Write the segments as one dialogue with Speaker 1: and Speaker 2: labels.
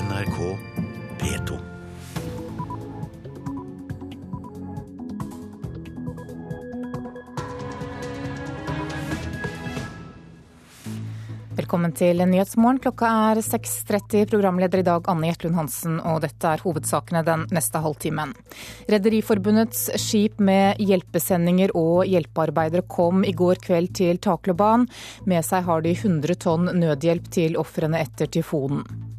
Speaker 1: NRK P2.
Speaker 2: Velkommen til Nyhetsmorgen. Klokka er 6.30. Programleder i dag Anne Gjertlund Hansen, og dette er hovedsakene den neste halvtimen. Rederiforbundets skip med hjelpesendinger og hjelpearbeidere kom i går kveld til Takloban. Med seg har de 100 tonn nødhjelp til ofrene etter tyfonen.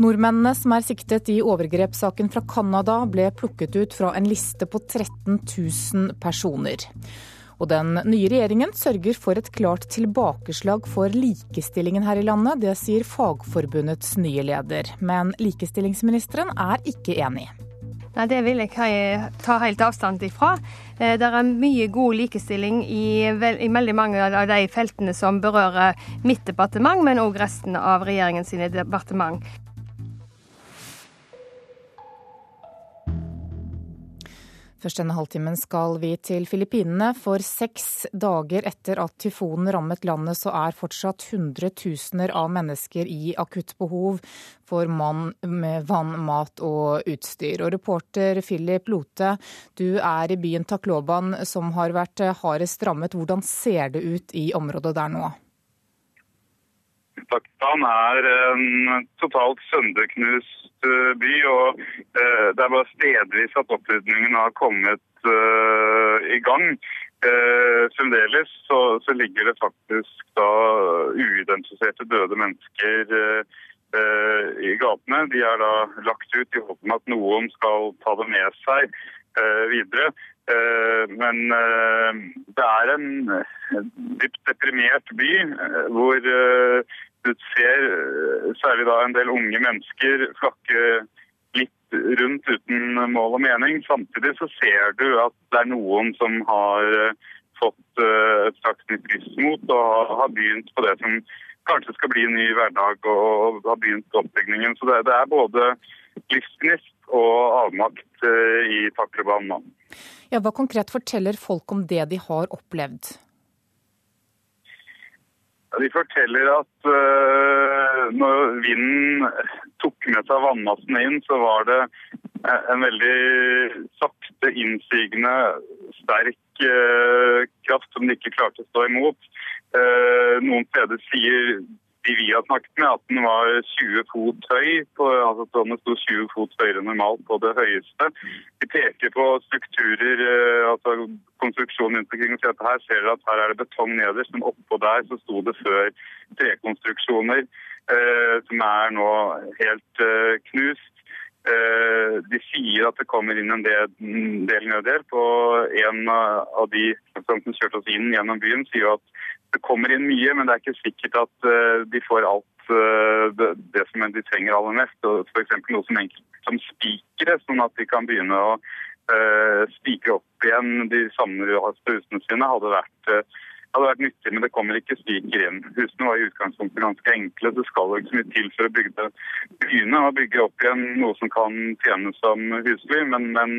Speaker 2: Nordmennene som er siktet i overgrepssaken fra Canada, ble plukket ut fra en liste på 13 000 personer. Og den nye regjeringen sørger for et klart tilbakeslag for likestillingen her i landet. Det sier Fagforbundets nye leder. Men likestillingsministeren er ikke enig.
Speaker 3: Nei, Det vil jeg ta helt avstand ifra. Eh, det er mye god likestilling i, i veldig mange av de feltene som berører mitt departement, men òg resten av regjeringens departement.
Speaker 2: Først denne halvtimen skal vi til Filippinene. For seks dager etter at tyfonen rammet landet, så er fortsatt hundretusener av mennesker i akutt behov for mann med vann, mat og utstyr. Og reporter Philip Lote, du er i byen Takloban som har vært hardest rammet. Hvordan ser det ut i området der nå?
Speaker 4: Pakistan er en totalt sønderknust eh, by. og eh, Det er bare stedvis at opprydningen har kommet eh, i gang. Fremdeles så, så ligger det faktisk da uidentifiserte døde mennesker i gatene. De er da lagt ut i håp om at noen skal ta det med seg videre. Men det er en dypt deprimert by hvor du ser eh, særlig da en del unge mennesker flakke litt rundt uten mål og mening. Samtidig så ser du at det er noen som har eh, fått eh, et slags nytt livsmot og har begynt på det som kanskje skal bli en ny hverdag og har begynt oppbyggingen. Så det, er både livsgnist og avmakt i Taklebanen.
Speaker 2: Ja, hva konkret forteller folk om det de har opplevd?
Speaker 4: De forteller at uh, når vinden tok med seg vannmassen inn, så var det eh, en veldig sakte innsigende, sterk uh, kraft som de ikke klarte å stå imot. Uh, noen steder sier de vi har snakket med, at den var 20 fot høy. På, altså Tårnet sto 20 fot høyere normalt på det høyeste. De peker på strukturer, eh, altså konstruksjonen rundt omkring og sier at her ser dere at her er det betong nederst, men oppå der så sto det før trekonstruksjoner eh, som er nå helt eh, knust. Eh, de sier at det kommer inn en del, del nødhjelp, og en av de som kjørte oss inn gjennom byen, sier at det kommer inn mye, men det er ikke sikkert at uh, de får alt uh, det, som de trenger aller mest. F.eks. noe som som spikere, sånn at de kan begynne å uh, spikre opp igjen de sammenraste husene sine. hadde vært, hadde vært nyttig, men det kommer ikke spiker inn. Husene var i utgangspunktet ganske enkle. Det skal ikke så mye til for å bygge begynne å bygge opp igjen noe som kan tjene som husly, men, men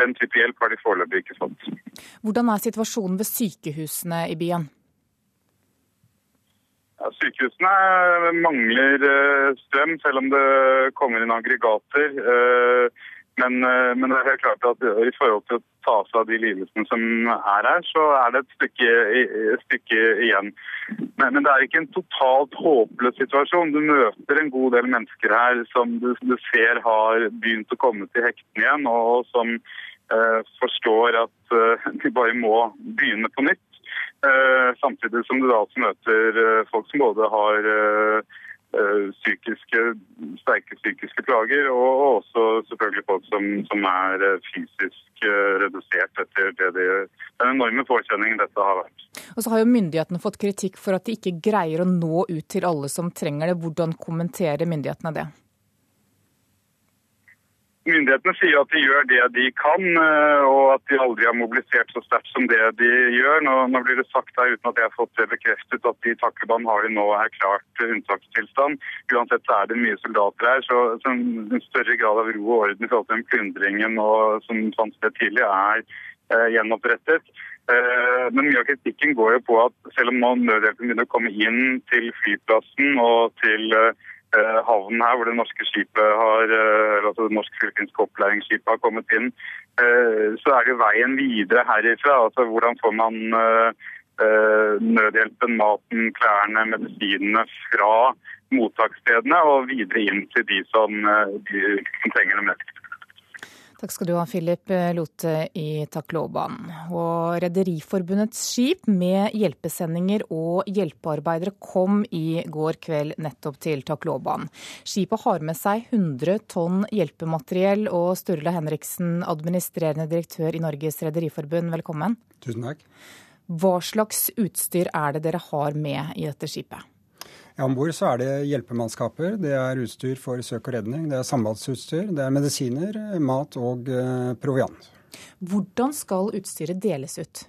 Speaker 4: den type hjelp har de foreløpig ikke fått.
Speaker 2: Hvordan er situasjonen ved sykehusene i byen?
Speaker 4: Ja, sykehusene mangler eh, strøm, selv om det kommer inn aggregater. Eh, men, eh, men, det er helt klart at i forhold til å ta seg av de lidelsene som er her, så er det et stykke, et stykke igjen. Men, men, det er ikke en totalt håpløs situasjon. Du møter en god del mennesker her som du, du ser har begynt å komme til hektene igjen, og som eh, forstår at eh, de bare må begynne på nytt. Eh, samtidig som du da også møter eh, folk som både har eh, psykiske, sterke psykiske plager, og også selvfølgelig folk som, som er fysisk redusert etter det de, den enorme påkjenningen dette har vært.
Speaker 2: Og så har jo myndighetene fått kritikk for at de ikke greier å nå ut til alle som trenger det. Hvordan kommenterer myndighetene det?
Speaker 4: Myndighetene sier at de gjør det de kan, eh, og at de aldri har mobilisert så sterkt som det de gjør. Nå, nå, blir det sagt her, uten at jeg har fått det bekreftet, at i Takuban har de nå erklært unntakstilstand. Uansett så er det mye soldater her, så, så en større grad av ro og orden i forhold til den plyndringen som fant sted tidlig, er eh, gjenopprettet. Eh, men mye av kritikken går jo på at selv om nå nødhjelpen begynner å komme inn til flyplassen og til eh, eh, havnen her, hvor det norske skipet har, altså det norske fylkinske opplæringsskipet har kommet inn, så er det veien videre herifra. Altså hvordan får man nødhjelpen, maten, klærne, medisinene fra mottaksstedene og videre inn til de som, de som trenger det mest.
Speaker 2: Takk skal du ha, Philip Lote i Takloban. Og Rederiforbundets skip med hjelpesendinger og hjelpearbeidere kom i går kveld nettopp til Takloban. Skipet har med seg 100 tonn hjelpemateriell, og Sturla Henriksen, administrerende direktør i Norges Rederiforbund, velkommen.
Speaker 5: Tusen takk.
Speaker 2: Hva slags utstyr er det dere har med i dette skipet?
Speaker 5: Ja, Om bord er det hjelpemannskaper, det er utstyr for søk og redning, det er sambandsutstyr, det er medisiner, mat og eh, proviant.
Speaker 2: Hvordan skal utstyret deles ut?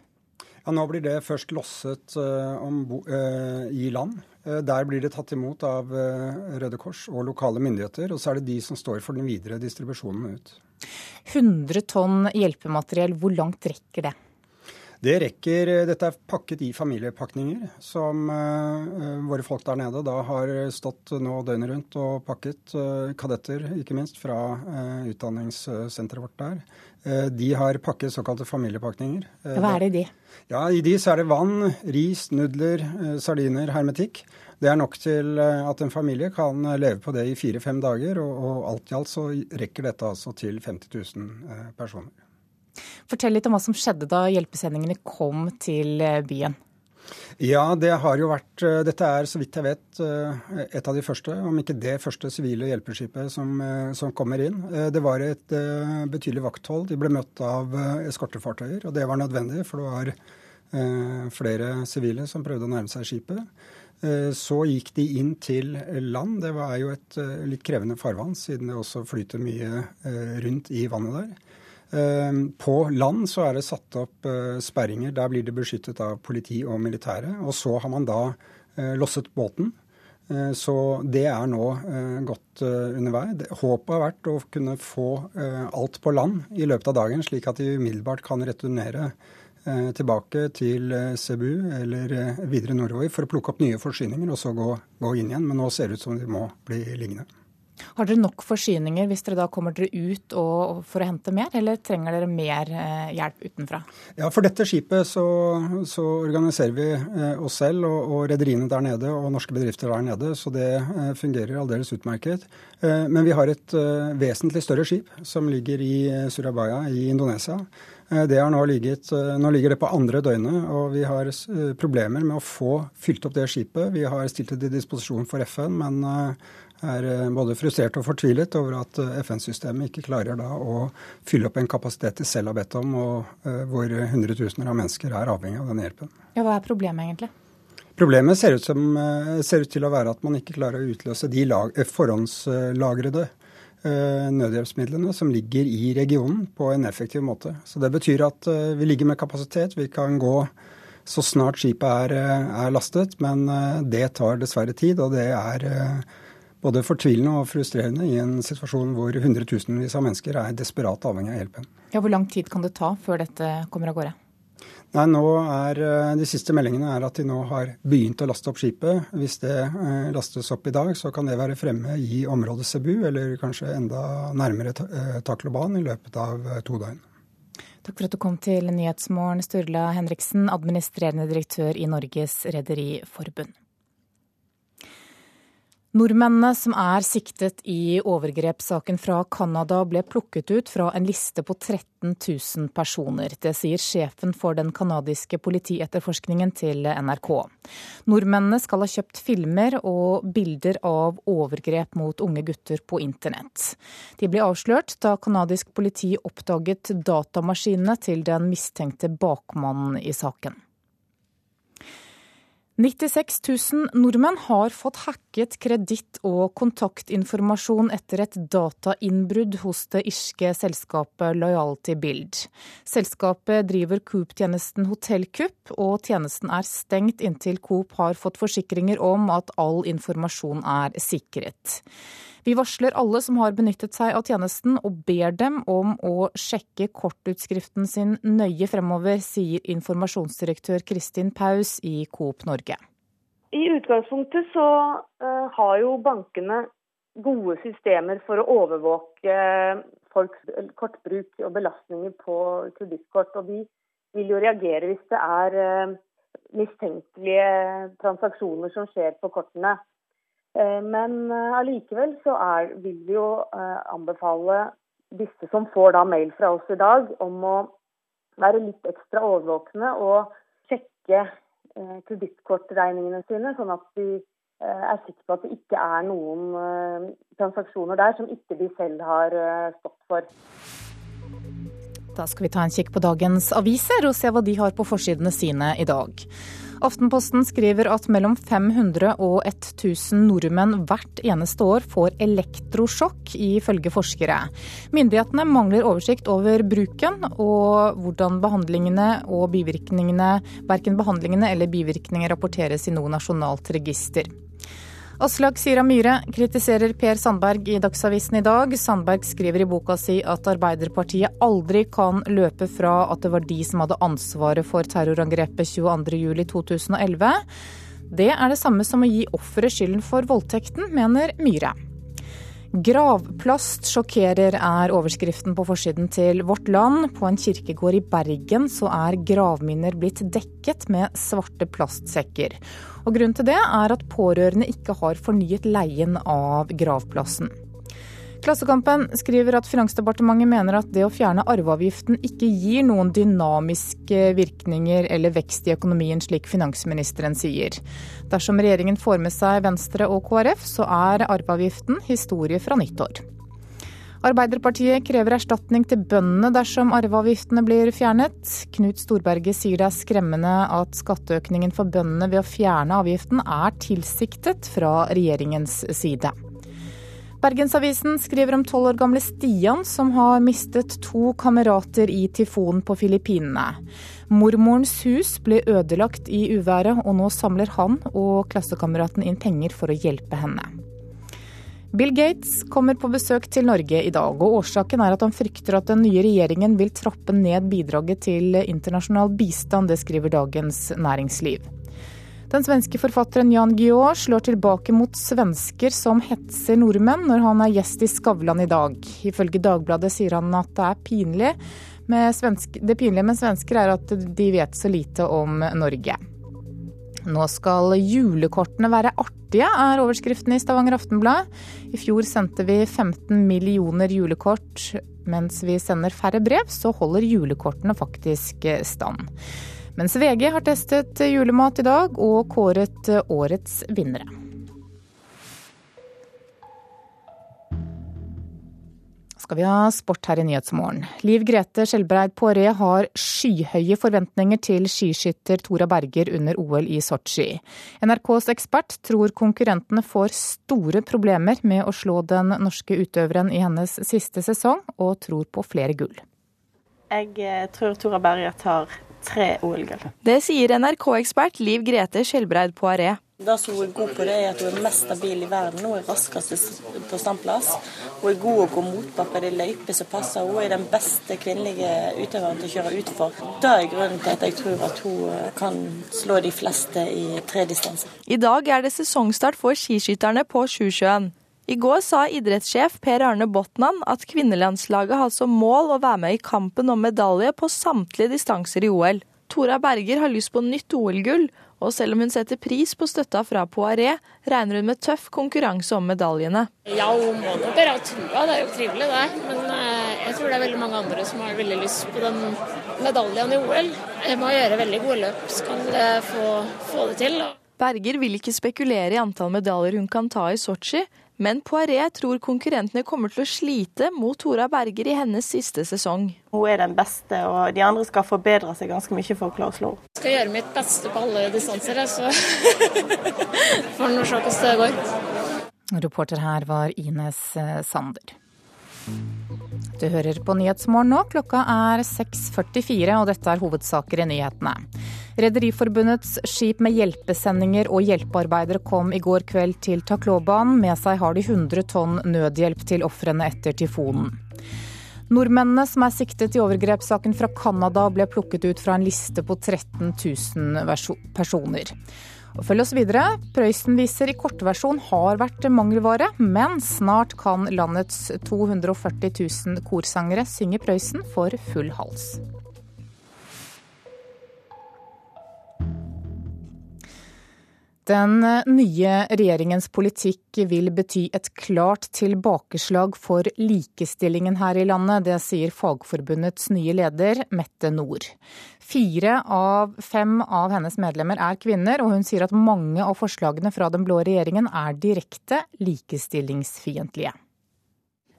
Speaker 5: Ja, Nå blir det først losset om, uh, i land. Der blir det tatt imot av Røde Kors og lokale myndigheter. Og så er det de som står for den videre distribusjonen ut.
Speaker 2: 100 tonn hjelpemateriell, hvor langt rekker det?
Speaker 5: Det rekker, eh, Dette er pakket i familiepakninger, som uh, våre folk der nede da har stått nå døgnet rundt og pakket. Uh, kadetter, ikke minst, fra uh, utdanningssenteret vårt der. de har pakket såkalte familiepakninger.
Speaker 2: Hva er det i de?
Speaker 5: Ja, I de så er det vann, ris, nudler, sardiner, hermetikk. Det er nok til at en familie kan leve på det i fire-fem dager, og, og alt i alt så rekker dette altså til 50 000 personer.
Speaker 2: Fortell litt om hva som skjedde da hjelpesendingene kom til eh, byen.
Speaker 5: Ja, det har jo vært eh, Dette er, så vidt jeg vet, eh, et av de første, om ikke det første sivile hjelpeskipet som, som kommer inn. Det var et betydelig vakthold. De ble møtt av eskortefartøyer, og det var nødvendig, for det var flere sivile som prøvde å nærme seg skipet. Så gikk de inn til land. Det var jo et litt krevende farvann, siden det også flyter mye rundt i vannet der. Ehm, på land så er det satt opp eh, sperringer. Der blir det beskyttet av politi og militære. Og så har man da eh, losset båten. Eh, så det er nå godt undervei. Håpet har vært å kunne få alt på land i løpet av dagen, slik at de umiddelbart kan returnere tilbake til Cebu eller videre nordover for å plukke opp nye forsyninger og så gå, gå inn igjen. Men nå ser det ut som de må bli liggende.
Speaker 2: Har dere nok forsyninger hvis dere da kommer dere ut og, for å hente mer, eller trenger dere mer eh, hjelp utenfra?
Speaker 5: Ja, For dette skipet så, så organiserer vi eh, oss selv og, og rederiene der nede og norske bedrifter der nede, så det eh, fungerer aldeles utmerket. Men vi har et vesentlig større skip som ligger i Surabaya i Indonesia. Det har nå, ligget, nå ligger det på andre døgnet, og vi har problemer med å få fylt opp det skipet. Vi har stilt det til disposisjon for FN, men er eh, både frustrert og fortvilet over at eh, FN-systemet ikke klarer da å fylle opp en kapasitet de selv har bedt om, og eh, hvor hundretusener av mennesker er avhengig av denne hjelpen.
Speaker 2: Ja, Hva er problemet egentlig?
Speaker 5: Problemet ser ut, som, ser ut til å være at man ikke klarer å utløse de lag, forhåndslagrede nødhjelpsmidlene som ligger i regionen på en effektiv måte. Så Det betyr at vi ligger med kapasitet. Vi kan gå så snart skipet er, er lastet, men det tar dessverre tid. og det er både fortvilende og frustrerende i en situasjon hvor hundretusenvis av mennesker er desperat avhengig av hjelpen.
Speaker 2: Ja, Hvor lang tid kan det ta før dette kommer av gårde?
Speaker 5: Nei, nå er, eh, De siste meldingene er at de nå har begynt å laste opp skipet. Hvis det eh, lastes opp i dag, så kan det være fremme i området Cebu, eller kanskje enda nærmere eh, Takloban i løpet av to døgn.
Speaker 2: Takk for at du kom til Nyhetsmorgen, Sturla Henriksen, administrerende direktør i Norges Rederiforbund. Nordmennene som er siktet i overgrepssaken fra Canada, ble plukket ut fra en liste på 13 000 personer. Det sier sjefen for den canadiske politietterforskningen til NRK. Nordmennene skal ha kjøpt filmer og bilder av overgrep mot unge gutter på internett. De ble avslørt da canadisk politi oppdaget datamaskinene til den mistenkte bakmannen i saken. 96 000 nordmenn har fått hacket kreditt- og kontaktinformasjon etter et datainnbrudd hos det irske selskapet Loyalty Build. Selskapet driver Coop-tjenesten Hotellkupp, og tjenesten er stengt inntil Coop har fått forsikringer om at all informasjon er sikret. Vi varsler alle som har benyttet seg av tjenesten og ber dem om å sjekke kortutskriften sin nøye fremover, sier informasjonsdirektør Kristin Paus i Coop Norge.
Speaker 6: I utgangspunktet så uh, har jo bankene gode systemer for å overvåke folks kortbruk og belastninger på kredittkort. Og de vil jo reagere hvis det er eh, mistenkelige transaksjoner som skjer på kortene. Eh, men eh, allikevel så er, vil vi jo anbefale disse som får da mail fra oss i dag, om å være litt ekstra overvåkne og sjekke kredittkortregningene sine, sånn at de Eh, er sikre på at det ikke er noen eh, transaksjoner der som ikke de selv har eh, stått for.
Speaker 2: Da skal vi ta en kikk på dagens aviser og se hva de har på forsidene sine i dag. Aftenposten skriver at mellom 500 og 1000 nordmenn hvert eneste år får elektrosjokk, ifølge forskere. Myndighetene mangler oversikt over bruken og hvordan behandlingene og bivirkningene, verken behandlingene eller bivirkninger rapporteres i noe nasjonalt register. Aslak Sira Myhre kritiserer Per Sandberg i Dagsavisen i dag. Sandberg skriver i boka si at Arbeiderpartiet aldri kan løpe fra at det var de som hadde ansvaret for terrorangrepet 22.07.2011. Det er det samme som å gi offeret skylden for voldtekten, mener Myhre. Gravplast sjokkerer er overskriften på forsiden til Vårt Land. På en kirkegård i Bergen så er gravminner blitt dekket med svarte plastsekker. Og Grunnen til det er at pårørende ikke har fornyet leien av gravplassen. Klassekampen skriver at Finansdepartementet mener at det å fjerne arveavgiften ikke gir noen dynamiske virkninger eller vekst i økonomien, slik finansministeren sier. Dersom regjeringen får med seg Venstre og KrF, så er arveavgiften historie fra nyttår. Arbeiderpartiet krever erstatning til bøndene dersom arveavgiftene blir fjernet. Knut Storberget sier det er skremmende at skatteøkningen for bøndene ved å fjerne avgiften er tilsiktet fra regjeringens side. Bergensavisen skriver om tolv år gamle Stian som har mistet to kamerater i tyfonen på Filippinene. Mormorens hus ble ødelagt i uværet, og nå samler han og klassekameraten inn penger for å hjelpe henne. Bill Gates kommer på besøk til Norge i dag, og årsaken er at han frykter at den nye regjeringen vil trappe ned bidraget til internasjonal bistand, det skriver Dagens Næringsliv. Den svenske forfatteren Jan Guillaud slår tilbake mot svensker som hetser nordmenn når han er gjest i Skavlan i dag. Ifølge Dagbladet sier han at det er pinlig svensk, det pinlige med svensker er at de vet så lite om Norge. Nå skal julekortene være artige, er overskriften i Stavanger Aftenblad. I fjor sendte vi 15 millioner julekort. Mens vi sender færre brev, så holder julekortene faktisk stand. Mens VG har testet julemat i dag og kåret årets vinnere. skal vi ha sport her i Nyhetsmorgen. Liv Grete Skjelbreid Poiré har skyhøye forventninger til skiskytter Tora Berger under OL i Sotsji. NRKs ekspert tror konkurrentene får store problemer med å slå den norske utøveren i hennes siste sesong, og tror på flere gull.
Speaker 7: Jeg eh, tror Tora Berger tar tre OL-gull.
Speaker 8: Det sier NRK-ekspert Liv Grete Skjelbreid Poiré.
Speaker 7: Det som hun er god på, det er at hun er mest stabil i verden. Hun er raskest på standplass. Hun er god å gå motbakke, Det er løyper som passer. Hun er den beste kvinnelige utøveren til å kjøre utfor. Det er grunnen til at jeg tror at hun eh, kan slå de fleste i tredistanse.
Speaker 8: I dag er det sesongstart for skiskytterne på Sjusjøen. I går sa idrettssjef Per Arne Botnan at kvinnelandslaget har som mål å være med i kampen om medalje på samtlige distanser i OL. Tora Berger har lyst på nytt OL-gull, og selv om hun setter pris på støtta fra Poiré, regner hun med tøff konkurranse om medaljene.
Speaker 9: Ja, hun må nok være trua, det er jo trivelig det. Men eh, jeg tror det er veldig mange andre som har veldig lyst på den medaljen i OL. Jeg må gjøre veldig gode løp, skal få, få det til.
Speaker 8: Berger vil ikke spekulere i antall medaljer hun kan ta i Sotsji, men Poiré tror konkurrentene kommer til å slite mot Tora Berger i hennes siste sesong.
Speaker 7: Hun er den beste, og de andre skal forbedre seg ganske mye for å klare å slå henne.
Speaker 9: Skal gjøre mitt beste på alle distanser, så får vi se hvordan det går.
Speaker 2: Reporter her var Ines eh, Sander. Du hører på Nyhetsmorgen nå. Klokka er 6.44, og dette er hovedsaker i nyhetene. Rederiforbundets skip med hjelpesendinger og hjelpearbeidere kom i går kveld til Taklobanen. Med seg har de 100 tonn nødhjelp til ofrene etter tyfonen. Nordmennene som er siktet i overgrepssaken fra Canada ble plukket ut fra en liste på 13 000 personer. Og følg oss videre. Prøysen-viser i kortversjon har vært mangelvare, men snart kan landets 240 000 korsangere synge Prøysen for full hals. Den nye regjeringens politikk vil bety et klart tilbakeslag for likestillingen her i landet. Det sier Fagforbundets nye leder, Mette Nord. Fire av fem av hennes medlemmer er kvinner, og hun sier at mange av forslagene fra den blå regjeringen er direkte likestillingsfiendtlige.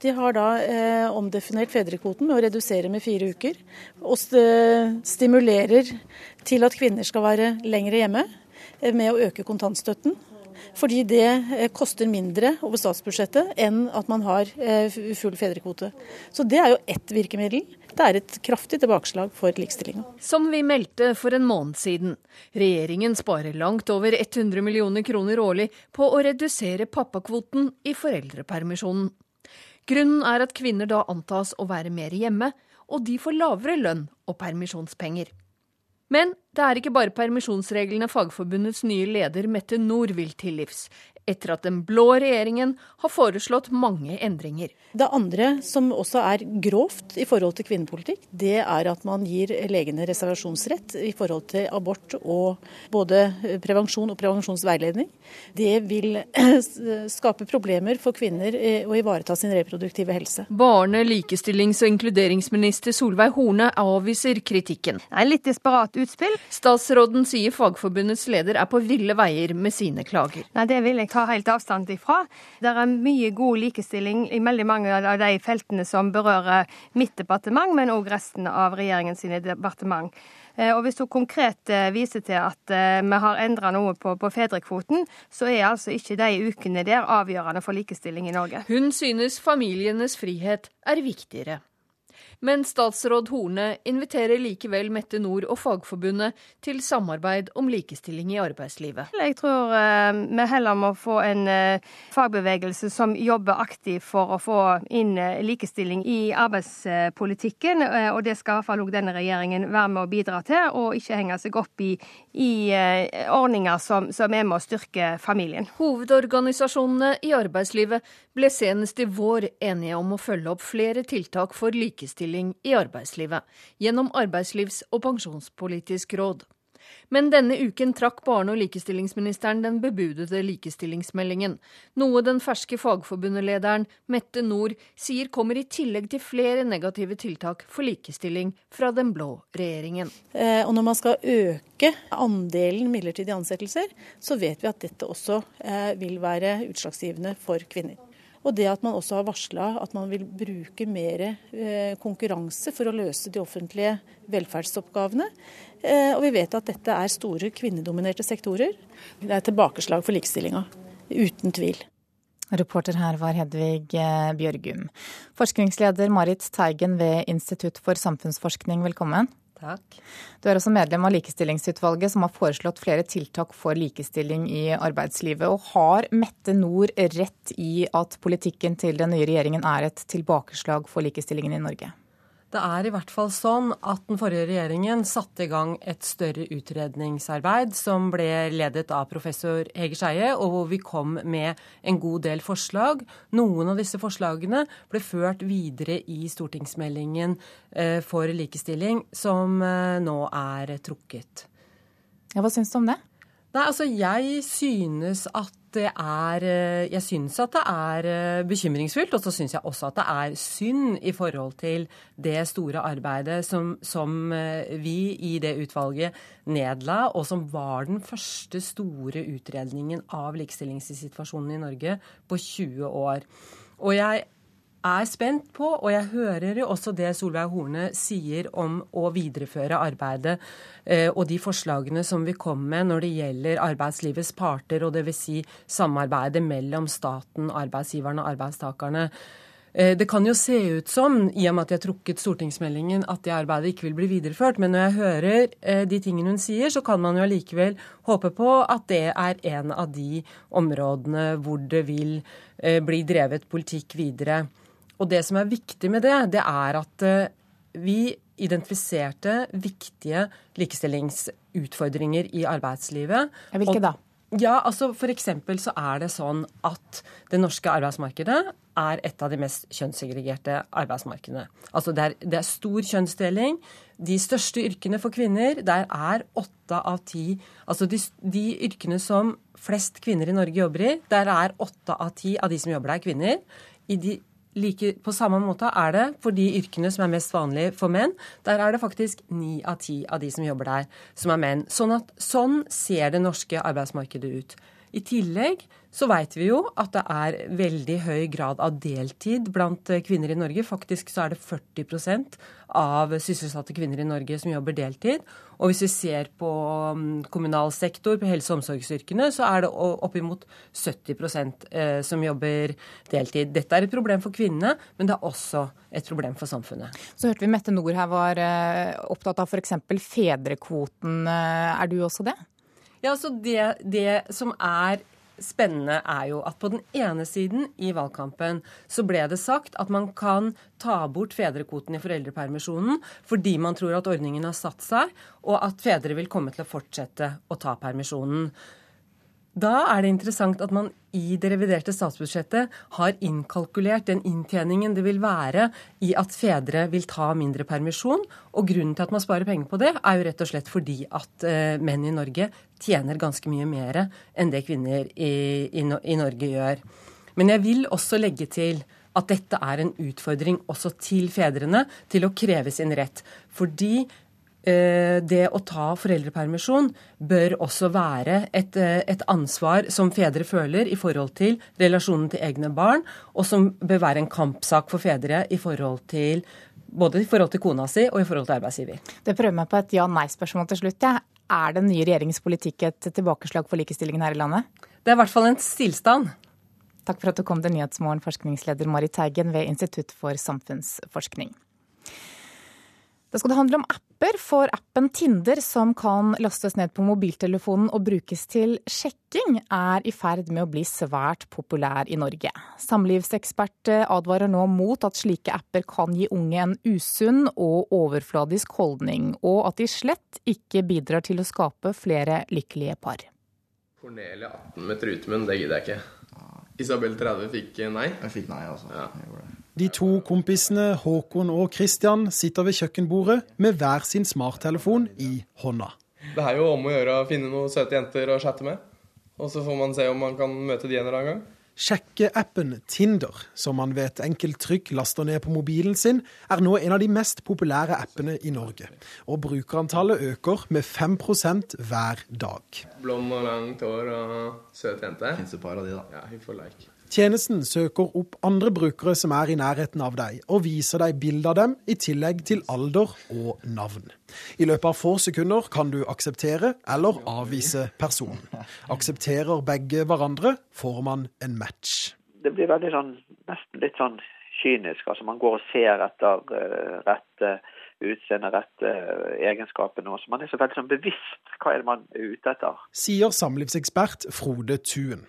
Speaker 10: De har da eh, omdefinert fedrekvoten med å redusere med fire uker. Og stimulerer til at kvinner skal være lengre hjemme med å øke kontantstøtten. Fordi det eh, koster mindre over statsbudsjettet enn at man har eh, full fedrekvote. Så det er jo ett virkemiddel. Det er et kraftig tilbakeslag for likestillinga.
Speaker 11: Som vi meldte for en måned siden. Regjeringen sparer langt over 100 millioner kroner årlig på å redusere pappakvoten i foreldrepermisjonen. Grunnen er at kvinner da antas å være mer hjemme, og de får lavere lønn og permisjonspenger. Men det er ikke bare permisjonsreglene Fagforbundets nye leder Mette Nord vil til livs etter at den blå regjeringen har foreslått mange endringer.
Speaker 10: Det andre som også er grovt i forhold til kvinnepolitikk, det er at man gir legene reservasjonsrett i forhold til abort og både prevensjon og prevensjonsveiledning. Det vil skape problemer for kvinner å ivareta sin reproduktive helse.
Speaker 11: Barne-, likestillings- og inkluderingsminister Solveig Horne avviser kritikken.
Speaker 3: Det er litt desperat utspill.
Speaker 11: Statsråden sier Fagforbundets leder er på ville veier med sine klager.
Speaker 3: Nei, det vil jeg ta helt avstand ifra. Det er mye god likestilling i veldig mange av de feltene som berører mitt departement, men òg resten av regjeringens departement. Eh, og Hvis hun konkret eh, viser til at eh, vi har endra noe på, på, fedrekvoten, så er altså ikke de ukene der avgjørende for likestilling i Norge.
Speaker 11: Hun synes familienes frihet er viktigere. Men statsråd Horne inviterer likevel Mette Nord og Fagforbundet til samarbeid om likestilling i arbeidslivet.
Speaker 3: Jeg tror uh, vi heller må få en uh, fagbevegelse som jobber aktivt for å få inn uh, likestilling i arbeidspolitikken. og det skal i hvert fall også denne regjeringen være med å bidra til, og ikke henge seg opp i, i ordninger som, som er med å styrke familien.
Speaker 11: Hovedorganisasjonene i arbeidslivet ble senest i vår enige om å følge opp flere tiltak for likestilling likestilling i arbeidslivet gjennom Arbeidslivs- og pensjonspolitisk råd. Men denne uken trakk barne- og likestillingsministeren den bebudede likestillingsmeldingen, noe den ferske fagforbundelederen Mette Nord sier kommer i tillegg til flere negative tiltak for likestilling fra den blå regjeringen.
Speaker 10: Eh, og når man skal øke andelen midlertidige ansettelser, så vet vi at dette også eh, vil være utslagsgivende for kvinner. Og det at man også har varsla at man vil bruke mer eh, konkurranse for å løse de offentlige velferdsoppgavene. Eh, og vi vet at dette er store kvinnedominerte sektorer. Det er tilbakeslag for likestillinga, uten tvil.
Speaker 2: Reporter her var Hedvig eh, Bjørgum. Forskningsleder Marit Teigen ved Institutt for samfunnsforskning, velkommen.
Speaker 12: Takk.
Speaker 2: Du er også medlem av Likestillingsutvalget, som har foreslått flere tiltak for likestilling i arbeidslivet. Og har Mette Nord rett i at politikken til den nye regjeringen er et tilbakeslag for likestillingen i Norge?
Speaker 12: Det er i hvert fall sånn at den forrige regjeringen satte i gang et større utredningsarbeid som ble ledet av professor Hege Skeie, og hvor vi kom med en god del forslag. Noen av disse forslagene ble ført videre i stortingsmeldingen eh, for likestilling, som eh, nå er trukket.
Speaker 2: Ja, hva syns du om det?
Speaker 12: Nei, altså Jeg synes at det er eh, Jeg syns at det er eh, bekymringsfullt, og så syns jeg også at det er synd i forhold til det store arbeidet som, som eh, vi i det utvalget nedla, og som var den første store utredningen av likestillingssituasjonen i Norge på 20 år. Og jeg er spent på, og jeg hører jo også det Solveig Horne sier om å videreføre arbeidet eh, og de forslagene som vi kom med når det gjelder arbeidslivets parter, og dvs. Si samarbeidet mellom staten, arbeidsgiverne og arbeidstakerne. Eh, det kan jo se ut som, i og med at de har trukket stortingsmeldingen, at det arbeidet ikke vil bli videreført. Men når jeg hører eh, de tingene hun sier, så kan man jo allikevel håpe på at det er en av de områdene hvor det vil bli drevet politikk videre. Og det som er viktig med det, det er at eh, vi identifiserte viktige likestillingsutfordringer i arbeidslivet.
Speaker 2: Hvilke da?
Speaker 12: Ja, altså For eksempel så er det sånn at det norske arbeidsmarkedet er et av de mest kjønnssegregerte arbeidsmarkedene. Altså det er, det er, stor kjønnsdeling. De største yrkene for kvinner, der er åtte av ti Altså de, de, yrkene som flest kvinner i Norge jobber i, der er åtte av ti av de som jobber der, kvinner. I de like, på samme måte er det for de yrkene som er mest vanlige for menn. Der er det faktisk ni av ti av de som jobber der, som er menn. Sånn, at, sånn ser det norske arbeidsmarkedet ut. I tillegg så veit vi jo at det er veldig høy grad av deltid blant kvinner i Norge. Faktisk så er det 40% av sysselsatte kvinner i Norge som jobber deltid. Og hvis vi ser på mm, kommunal sektor, på helse- og omsorgsyrkene, så er det oppimot 70 eh, som jobber deltid. Dette er et problem for kvinnene, men det er også et problem for samfunnet.
Speaker 2: Så hørte vi Mette Nord her var eh, opptatt av f.eks. fedrekvoten. Eh, er du også det?
Speaker 12: Ja, så det, det som er spennende er jo at på den ene siden i valgkampen så ble det sagt at man kan ta bort fedrekvoten i foreldrepermisjonen fordi man tror at ordningen har satt seg, og at fedre vil komme til å fortsette å ta permisjonen. Da er det interessant at man i det reviderte statsbudsjettet har innkalkulert den inntjeningen det vil være i at fedre vil ta mindre permisjon. Og grunnen til at man sparer penger på det, er jo rett og slett fordi at uh, menn i Norge tjener ganske mye mer enn det kvinner i, i, i Norge gjør. Men jeg vil også legge til at dette er en utfordring også til fedrene til å kreve sin rett. Fordi Eh, det å ta foreldrepermisjon bør også være et, eh, et, ansvar som fedre føler i forhold til relasjonen til egne barn, og som bør være en kampsak for fedre i forhold til både i forhold til kona si og i forhold til arbeidsgiver.
Speaker 2: Det prøver meg på et ja-nei-spørsmål til slutt. Ja. Er den nye regjeringens politikk et tilbakeslag for likestillingen her i landet?
Speaker 12: Det er i hvert fall en stillstand.
Speaker 2: Takk for at du kom til Nyhetsmorgen, forskningsleder Marit Teigen ved Institutt for samfunnsforskning. Da skal det handle om apper, for appen Tinder, som kan lastes ned på mobiltelefonen og brukes til sjekking, er i ferd med å bli svært populær i Norge. Samlivsekspert advarer nå mot at slike apper kan gi unge en usunn og overfladisk holdning, og at de slett ikke bidrar til å skape flere lykkelige par.
Speaker 13: Cornelia 18 med trutemunn, det gidder jeg ikke. Isabel 30 fikk nei.
Speaker 14: Jeg fikk nei, altså. Ja.
Speaker 15: De to kompisene Håkon og Christian sitter ved kjøkkenbordet med hver sin smarttelefon i hånda.
Speaker 13: Det er jo om å gjøre å finne noen søte jenter å chatte med. Og så får man se om man kan møte de en eller annen gang.
Speaker 15: Sjekkeappen Tinder, som man ved et enkelt trykk laster ned på mobilen sin, er nå en av de mest populære appene i Norge. Og brukerantallet øker med 5% hver dag.
Speaker 13: Blond og langt hår og søt jente.
Speaker 14: Fins det par av de, da?
Speaker 13: Ja, hun får like.
Speaker 15: Tjenesten søker opp andre brukere som er i nærheten av deg, og viser deg bilde av dem, i tillegg til alder og navn. I løpet av få sekunder kan du akseptere eller avvise personen. Aksepterer begge hverandre, får man en match.
Speaker 16: Det blir veldig sånn, nesten litt sånn kynisk. altså Man går og ser etter uh, rette utseende, rette egenskaper nå, Så man er så veldig sånn bevisst hva er det man er ute etter.
Speaker 15: Sier samlivsekspert Frode Thuen.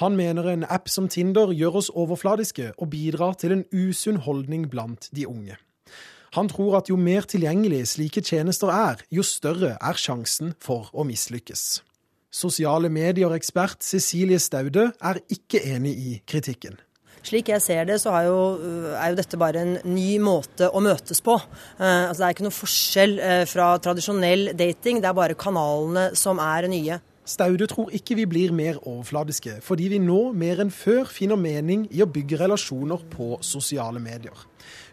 Speaker 15: Han mener en app som Tinder gjør oss overfladiske og bidrar til en usunn holdning blant de unge. Han tror at jo mer tilgjengelig slike tjenester er, jo større er sjansen for å mislykkes. Sosiale medier-ekspert Cecilie Staude er ikke enig i kritikken.
Speaker 17: Slik jeg ser det, så jo, er jo dette bare en ny måte å møtes på. Eh, altså, det er ikke noe forskjell eh, fra tradisjonell dating, det er bare kanalene som er nye.
Speaker 15: Staude tror ikke vi blir mer overfladiske, fordi vi nå mer enn før finner mening i å bygge relasjoner på sosiale medier.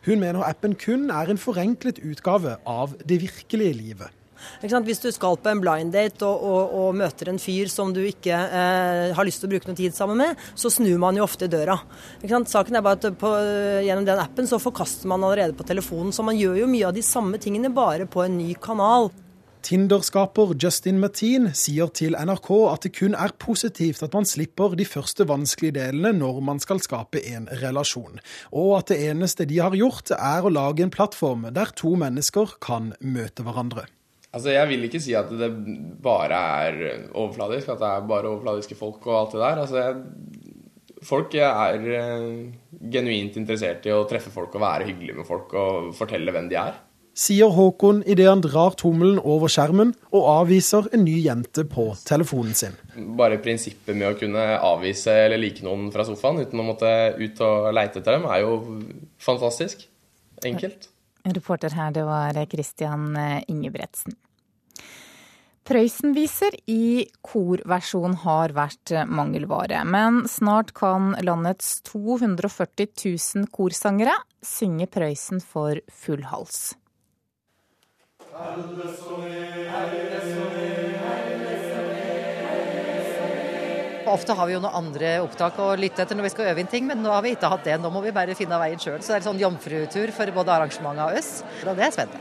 Speaker 15: Hun mener appen kun er en forenklet utgave av det virkelige livet.
Speaker 17: Hvis du skal på en blind date og, og, og møter en fyr som du ikke eh, har lyst til å bruke noe tid sammen med, så snur man jo ofte i døra. Saken er bare at på, gjennom den appen så forkaster man allerede på telefonen, så man gjør jo mye av de samme tingene, bare på en ny kanal.
Speaker 15: Tinder-skaper Justin Martin sier til NRK at det kun er positivt at man slipper de første vanskelige delene når man skal skape en relasjon, og at det eneste de har gjort er å lage en plattform der to mennesker kan møte hverandre.
Speaker 13: Altså, Jeg vil ikke si at det bare er overfladisk, at det er bare overfladiske folk og alt det der. Altså, jeg, Folk er uh, genuint interessert i å treffe folk og være hyggelig med folk og fortelle hvem de er.
Speaker 15: sier Håkon idet han drar tommelen over skjermen og avviser en ny jente på telefonen sin.
Speaker 13: Bare prinsippet med å kunne avvise eller like noen fra sofaen uten å måtte ut og leite etter dem, er jo fantastisk. Enkelt.
Speaker 2: Reporter her, det var Christian Ingebretsen. Prøysenviser i korversjon har vært mangelvare, men snart kan landets 240 000 korsangere synge Prøysen for full hals.
Speaker 14: Ofte har vi jo noen andre opptak å lytte etter når vi skal øve inn ting, men nå har vi ikke hatt det. Nå må vi bare finne veien sjøl. Så det er en sånn jomfrutur for både arrangementet og oss. Og det er spennende.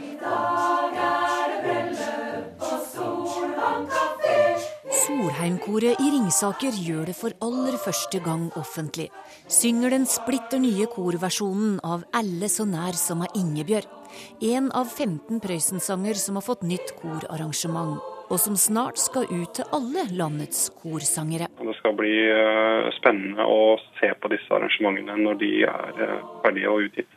Speaker 18: Solheimkoret i Ringsaker gjør det for aller første gang offentlig. Synger den splitter nye korversjonen av 'Alle så nær som er Ingebjørg'. En av 15 Prøysen-sanger som har fått nytt korarrangement. Og som snart skal ut til alle landets korsangere.
Speaker 19: Det skal bli eh, spennende å se på disse arrangementene når de er eh, ferdige og utgitt.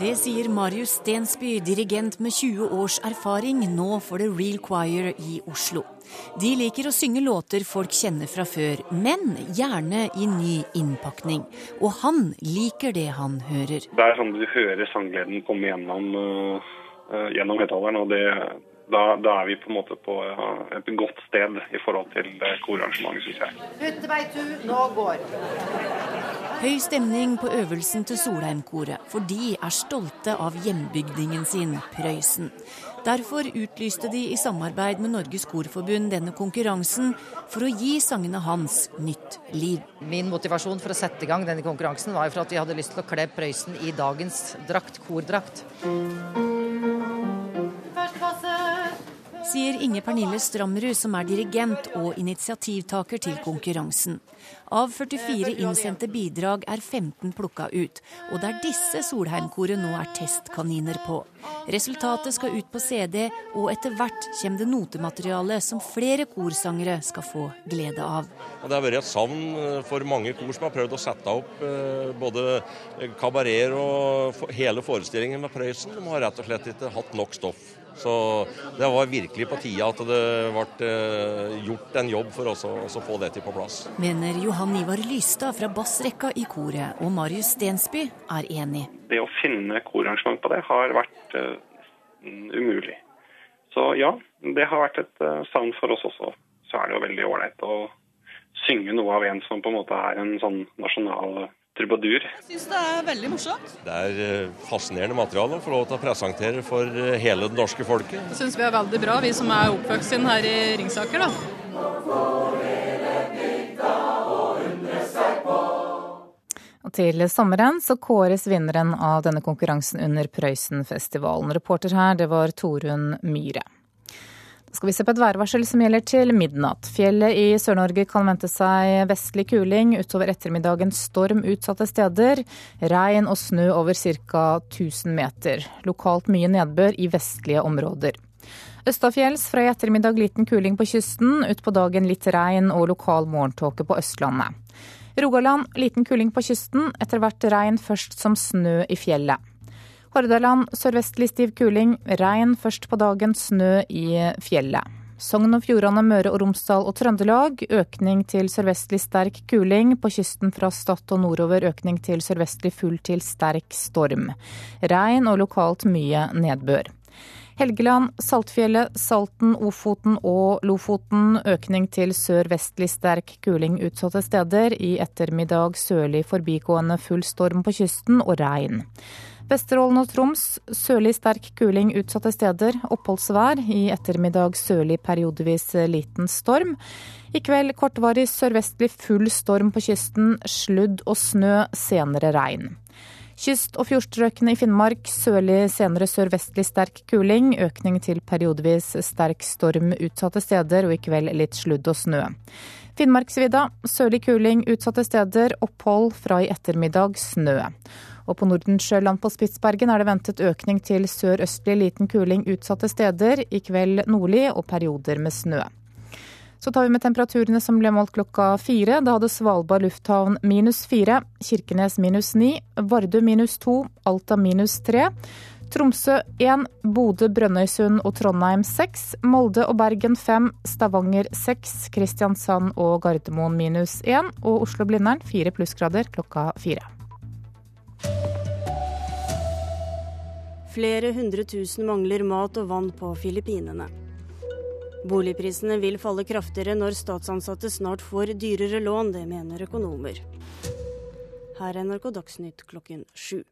Speaker 18: Det sier Marius Stensby, dirigent med 20 års erfaring nå for The Real Choir i Oslo. De liker å synge låter folk kjenner fra før, men gjerne i ny innpakning. Og han liker det han hører.
Speaker 19: Det er sånn du hører sanggleden komme gjennom, uh, gjennom høyttaleren, og det, da, da, er vi på en måte på et godt sted i forhold til korarrangementet, syns jeg.
Speaker 14: Putteveitu, nå går.
Speaker 18: Høy stemning på øvelsen til Solheimkoret, for de er stolte av hjembygdingen sin, Prøysen. Derfor utlyste de i samarbeid med Norges Korforbund denne konkurransen for å gi sangene hans nytt liv.
Speaker 14: Min motivasjon for å sette i gang denne konkurransen var for at vi hadde lyst til å kle Prøysen i dagens drakt, kordrakt.
Speaker 18: Sier Inge Pernille Stramrud, som er dirigent og initiativtaker til konkurransen. Av 44 innsendte bidrag er 15 plukka ut, og det er disse Solheimkoret nå er testkaniner på. Resultatet skal ut på CD, og etter hvert kommer det notemateriale som flere korsangere skal få glede av.
Speaker 20: Det har vært et savn for mange kor som har prøvd å sette opp både kabareter og hele forestillingen med Prøysen. De har rett og slett ikke hatt nok stoff. Så det var virkelig på tide at det ble gjort en jobb for oss å få det til på plass.
Speaker 18: Mener Johan Ivar Lystad fra bassrekka i koret, og Marius Stensby er enig.
Speaker 19: Det å finne korarrangement på det har vært uh, umulig. Så ja, det har vært et uh, savn for oss også. Så er det jo veldig ålreit å synge noe av en som på en måte er en sånn nasjonal trubadur.
Speaker 21: Jeg syns det er veldig morsomt.
Speaker 20: Det er fascinerende materiale å få lov til å presentere for hele det norske folket.
Speaker 21: Det syns vi er veldig bra, vi som er oppvokst her i Ringsaker. da.
Speaker 2: Og til sommeren så kåres vinneren av denne konkurransen under Prøysenfestivalen. Reporter her, det var Torunn Myhre. Skal vi se på et værvarsel som gjelder til midnatt. Fjellet i Sør-Norge kan vente seg vestlig kuling, utover ettermiddagen storm utsatte steder. Regn og snø over ca. 1000 meter. Lokalt mye nedbør i vestlige områder. Østafjells fra i ettermiddag liten kuling på kysten, utpå dagen litt regn og lokal morgentåke på Østlandet. Rogaland liten kuling på kysten, etter hvert regn først som snø i fjellet. Hordaland sørvestlig stiv kuling, regn først på dagen, snø i fjellet. Sogn og Fjordane, Møre og Romsdal og Trøndelag økning til sørvestlig sterk kuling. På kysten fra Stad og nordover økning til sørvestlig full til sterk storm. Regn og lokalt mye nedbør. Helgeland, Saltfjellet, Salten, Ofoten og Lofoten økning til sørvestlig sterk kuling utsatte steder. I ettermiddag sørlig forbigående full storm på kysten og regn. Vesterålen og Troms sørlig sterk kuling utsatte steder. Oppholdsvær. I ettermiddag sørlig periodevis liten storm. I kveld kortvarig sørvestlig full storm på kysten. Sludd og snø, senere regn. Kyst- og fjordstrøkene i Finnmark sørlig, senere sørvestlig sterk kuling. Økning til periodevis sterk storm utsatte steder, og i kveld litt sludd og snø. Finnmarksvidda sørlig kuling utsatte steder. Opphold fra i ettermiddag snø. Og på Nordensjøland på Spitsbergen er det ventet økning til sørøstlig liten kuling utsatte steder. I kveld nordlig og perioder med snø. Så tar vi med temperaturene som ble målt klokka fire. Da hadde Svalbard lufthavn minus fire, Kirkenes minus ni, Vardø minus to, Alta minus tre. Tromsø 1, Bodø, Brønnøysund og Trondheim 6, Molde og Bergen 5, Stavanger 6, Kristiansand og Gardermoen minus 1 og Oslo-Blindern 4 plussgrader klokka 4.
Speaker 22: Flere hundre tusen mangler mat og vann på Filippinene. Boligprisene vil falle kraftigere når statsansatte snart får dyrere lån, det mener økonomer. Her er NRK Dagsnytt klokken sju.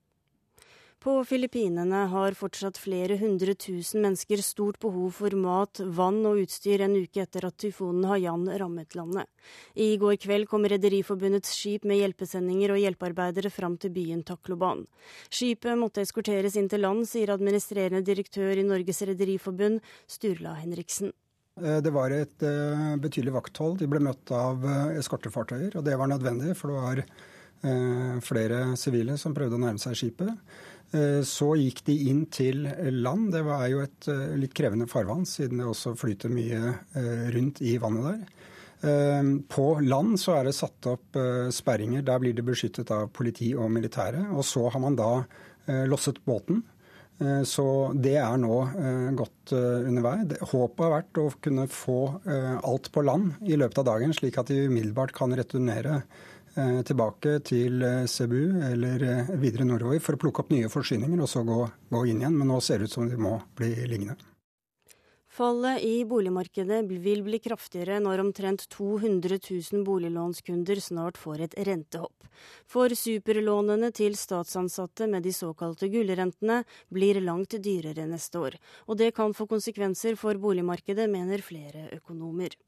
Speaker 22: På Filippinene har fortsatt flere hundre tusen mennesker stort behov for mat, vann og utstyr en uke etter at tyfonen Haiyan rammet landet. I går kveld kom Rederiforbundets skip med hjelpesendinger og hjelpearbeidere fram til byen Takloban. Skipet måtte eskorteres inn til land, sier administrerende direktør i Norges Rederiforbund, Sturla Henriksen.
Speaker 5: Eh, det var et uh, betydelig vakthold. De ble møtt av uh, eskortefartøyer, og det var nødvendig, for det var flere sivile som prøvde å nærme seg skipet. Eh, så gikk de inn til land. Det var jo et eh, litt krevende farvann, siden det også flyter mye eh, rundt i vannet der. På land så er det satt opp sperringer. Der blir det beskyttet av politi og militære. Og så har man da losset båten. Så det er nå godt under vei. Håpet har vært å kunne få alt på land i løpet av dagen, slik at de umiddelbart kan returnere tilbake til eh, Cebu eller eh, videre nordover for å plukke opp nye forsyninger og så gå, gå inn igjen. Men nå ser det ut som de må bli liggende.
Speaker 22: Fallet i boligmarkedet vil bli kraftigere når omtrent 200 000 boliglånskunder snart får et rentehopp. For superlånene til statsansatte med de såkalte gullrentene blir langt dyrere neste år. Og det kan få konsekvenser for boligmarkedet, mener flere økonomer.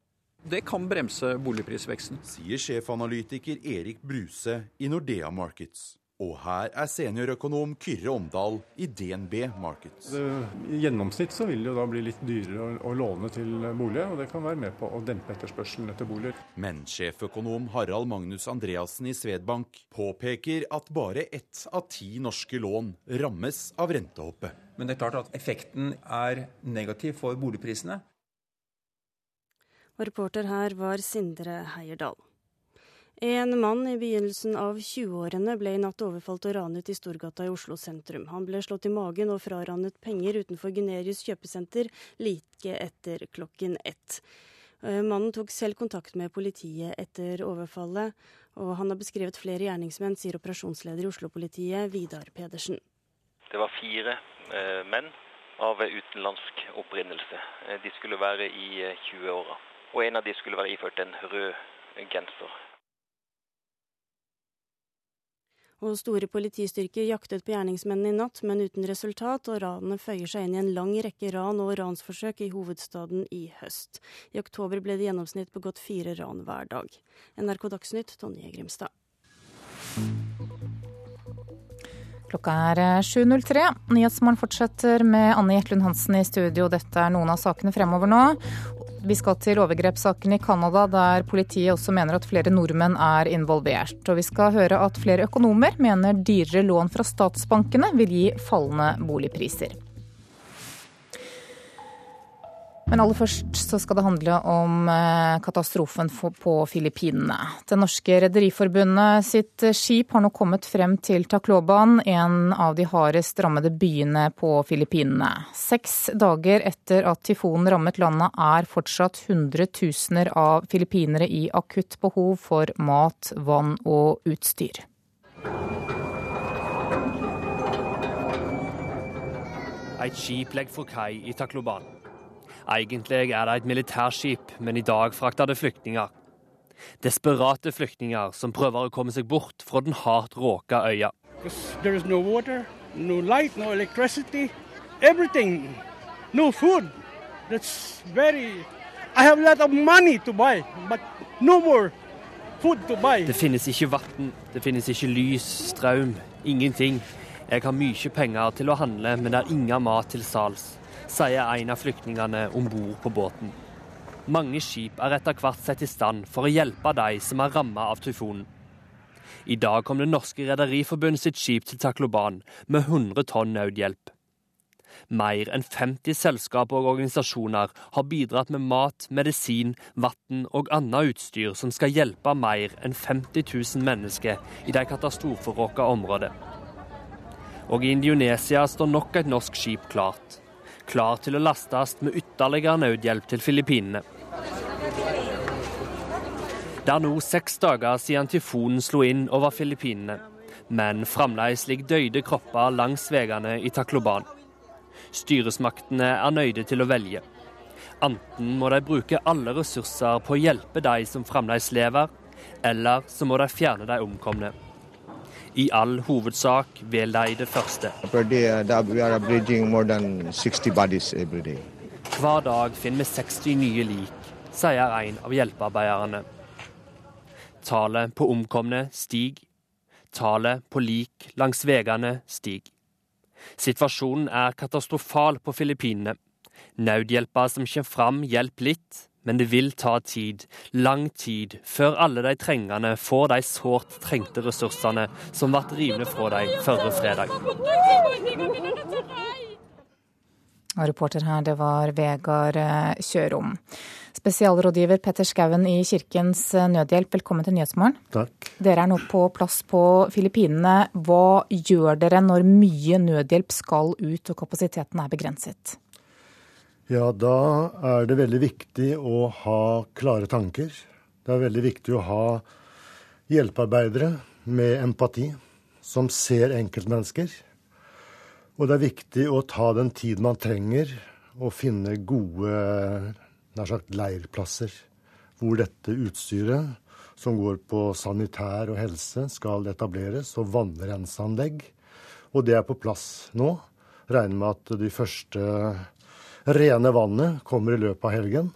Speaker 23: Det kan bremse boligprisveksten.
Speaker 24: Sier sjefanalytiker Erik Bruse i Nordea Markets. Og her er seniorøkonom Kyrre Omdal i DNB Markets.
Speaker 25: I gjennomsnitt så vil det jo da bli litt dyrere å, låne til bolig, og det kan være med på å dempe etterspørselen etter boliger.
Speaker 24: Men sjeføkonom Harald Magnus Andreassen i Svedbank påpeker at bare ett av ti norske lån rammes av rentehoppet.
Speaker 23: Men det er klart at effekten er negativ for boligprisene.
Speaker 22: Og reporter her var Sindre Heierdal. En mann i begynnelsen av 20-årene ble i natt overfalt og ranet i Storgata i Oslo sentrum. Han ble slått i magen og fraranet penger utenfor Gunerius kjøpesenter like etter klokken ett. Eh, mannen tok selv kontakt med politiet etter overfallet, og han har beskrevet flere gjerningsmenn, sier operasjonsleder i Oslo-politiet, Vidar Pedersen.
Speaker 26: Det var fire eh, menn av utenlandsk opprinnelse. Eh, de skulle være i 20-åra. Eh, og en av de skulle være iført en rød genser.
Speaker 22: Og store politistyrker jaktet på gjerningsmennene i natt, men uten resultat, og ranene føyer seg inn i en lang rekke ran og ransforsøk i hovedstaden i høst. I oktober ble det i gjennomsnitt begått fire ran hver dag. NRK Dagsnytt, Tonje Grimstad.
Speaker 2: Klokka er 7.03. Nyhetsmorgen fortsetter med Anne Jetlund Hansen i studio. Dette er noen av sakene fremover nå. Vi skal til overgrepssaken i Canada, der politiet også mener at flere nordmenn er involvert. Og vi skal høre at flere økonomer mener dyrere lån fra statsbankene vil gi fallende boligpriser. Men aller først så skal det handle om eh, katastrofen på Filippinene. Det norske rederiforbundet sitt skip har nå kommet frem til Tacloban, en av de hardest rammede byene på Filippinene. Seks dager etter at tyfonen rammet landet er fortsatt hundretusener av filippinere i akutt behov for mat, vann og utstyr.
Speaker 27: Et skip legger for kai i Tacloban. Egentlig er det et militærskip, men i dag frakter det flyktninger. Desperate flyktninger som prøver å komme seg bort fra den hardt råka øya. No water, no light, no No food. That's very I have a lot of money to buy, but no more food to buy. Det finnes ikke vann, det finnes ikke lys, strøm, ingenting. Jeg har mye penger til å handle, men det er ingen mat til salgs sier en av flyktningene om bord på båten. Mange skip er etter hvert satt i stand for å hjelpe de som er rammet av tyfonen. I dag kom Det norske rederiforbundet sitt skip til Takloban med 100 tonn nødhjelp.
Speaker 28: Mer enn 50 selskap og organisasjoner har bidratt med mat, medisin, vann og annet utstyr som skal hjelpe mer enn 50 000 mennesker i de katastroferåka områdene. Og i Indonesia står nok et norsk skip klart. Klar til å lastes med ytterligere nødhjelp til Filippinene. Det er nå seks dager siden tyfonen slo inn over Filippinene. Men fremdeles ligger døde kropper langs veiene i Takloban. Styresmaktene er nøyde til å velge. Enten må de bruke alle ressurser på å hjelpe de som fremdeles lever, eller så må de fjerne de omkomne. I all hovedsak ved de første. Hver dag finner vi 60 nye lik, sier en av hjelpearbeiderne. Tallet på omkomne stiger. Tallet på lik langs veiene stiger. Situasjonen er katastrofal på Filippinene. Nødhjelpa som kommer fram, hjelper litt, men det vil ta tid, lang tid, før alle de trengende får de sårt trengte ressursene som ble rivende fra dem forrige fredag.
Speaker 2: Og reporter her, det var Vegard eh, Kjørom. Spesialrådgiver Petter Skauen i Kirkens eh, Nødhjelp, velkommen til Nyhetsmorgen.
Speaker 29: Takk.
Speaker 2: Dere er nå på plass på Filippinene. Hva gjør dere når mye nødhjelp skal ut og kapasiteten er begrenset?
Speaker 29: Ja, da er det veldig viktig å ha klare tanker. Det er veldig viktig å ha hjelpearbeidere med empati, som ser enkeltmennesker. Og det er viktig å ta den tid man trenger, og finne gode nær sagt leirplasser hvor dette utstyret, som går på sanitær og helse, skal etableres, og vannrenseanlegg. Og det er på plass nå. Regner med at de første rene vannet kommer i løpet av helgen.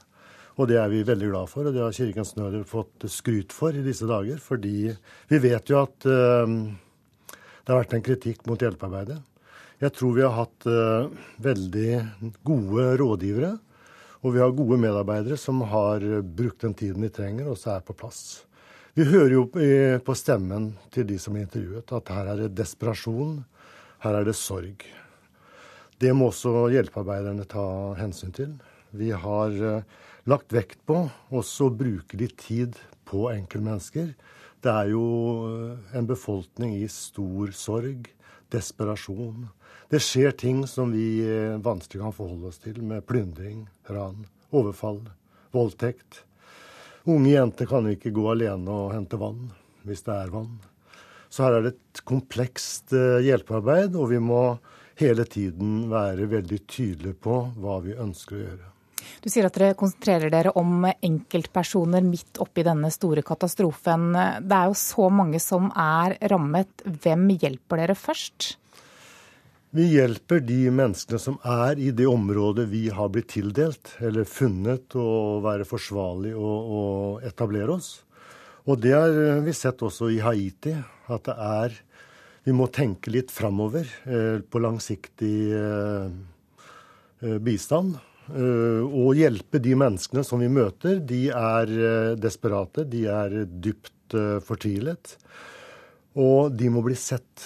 Speaker 29: Og det er vi veldig glad for, og det har Kirkens Nødhjelp fått skryt for i disse dager. Fordi vi vet jo at uh, det har vært en kritikk mot hjelpearbeidet. Jeg tror vi har hatt uh, veldig gode rådgivere og vi har gode medarbeidere som har brukt den tiden de trenger, og så er på plass. Vi hører jo på stemmen til de som er intervjuet, at her er det desperasjon, her er det sorg. Det må også hjelpearbeiderne ta hensyn til. Vi har eh, lagt vekt på også å bruke litt tid på enkeltmennesker. Det er jo eh, en befolkning i stor sorg, desperasjon. Det skjer ting som vi eh, vanskelig kan forholde oss til, med plyndring, ran, overfall, voldtekt. Unge jenter kan ikke gå alene og hente vann, hvis det er vann. Så her er det et komplekst hjelpearbeid, og vi må hele tiden være veldig tydelige på hva vi ønsker å gjøre.
Speaker 2: Du sier at dere konsentrerer dere om enkeltpersoner midt oppi denne store katastrofen. Det er jo så mange som er rammet. Hvem hjelper dere først?
Speaker 29: Vi hjelper de menneskene som er i det området vi har blitt tildelt, eller funnet å være forsvarlig å, å etablere oss. Og det har vi sett også i Haiti, at det er Vi må tenke litt framover eh, på langsiktig eh, eh bistand. Og hjelpe de menneskene som vi møter. De er desperate, de er dypt fortvilet. Og de må bli sett.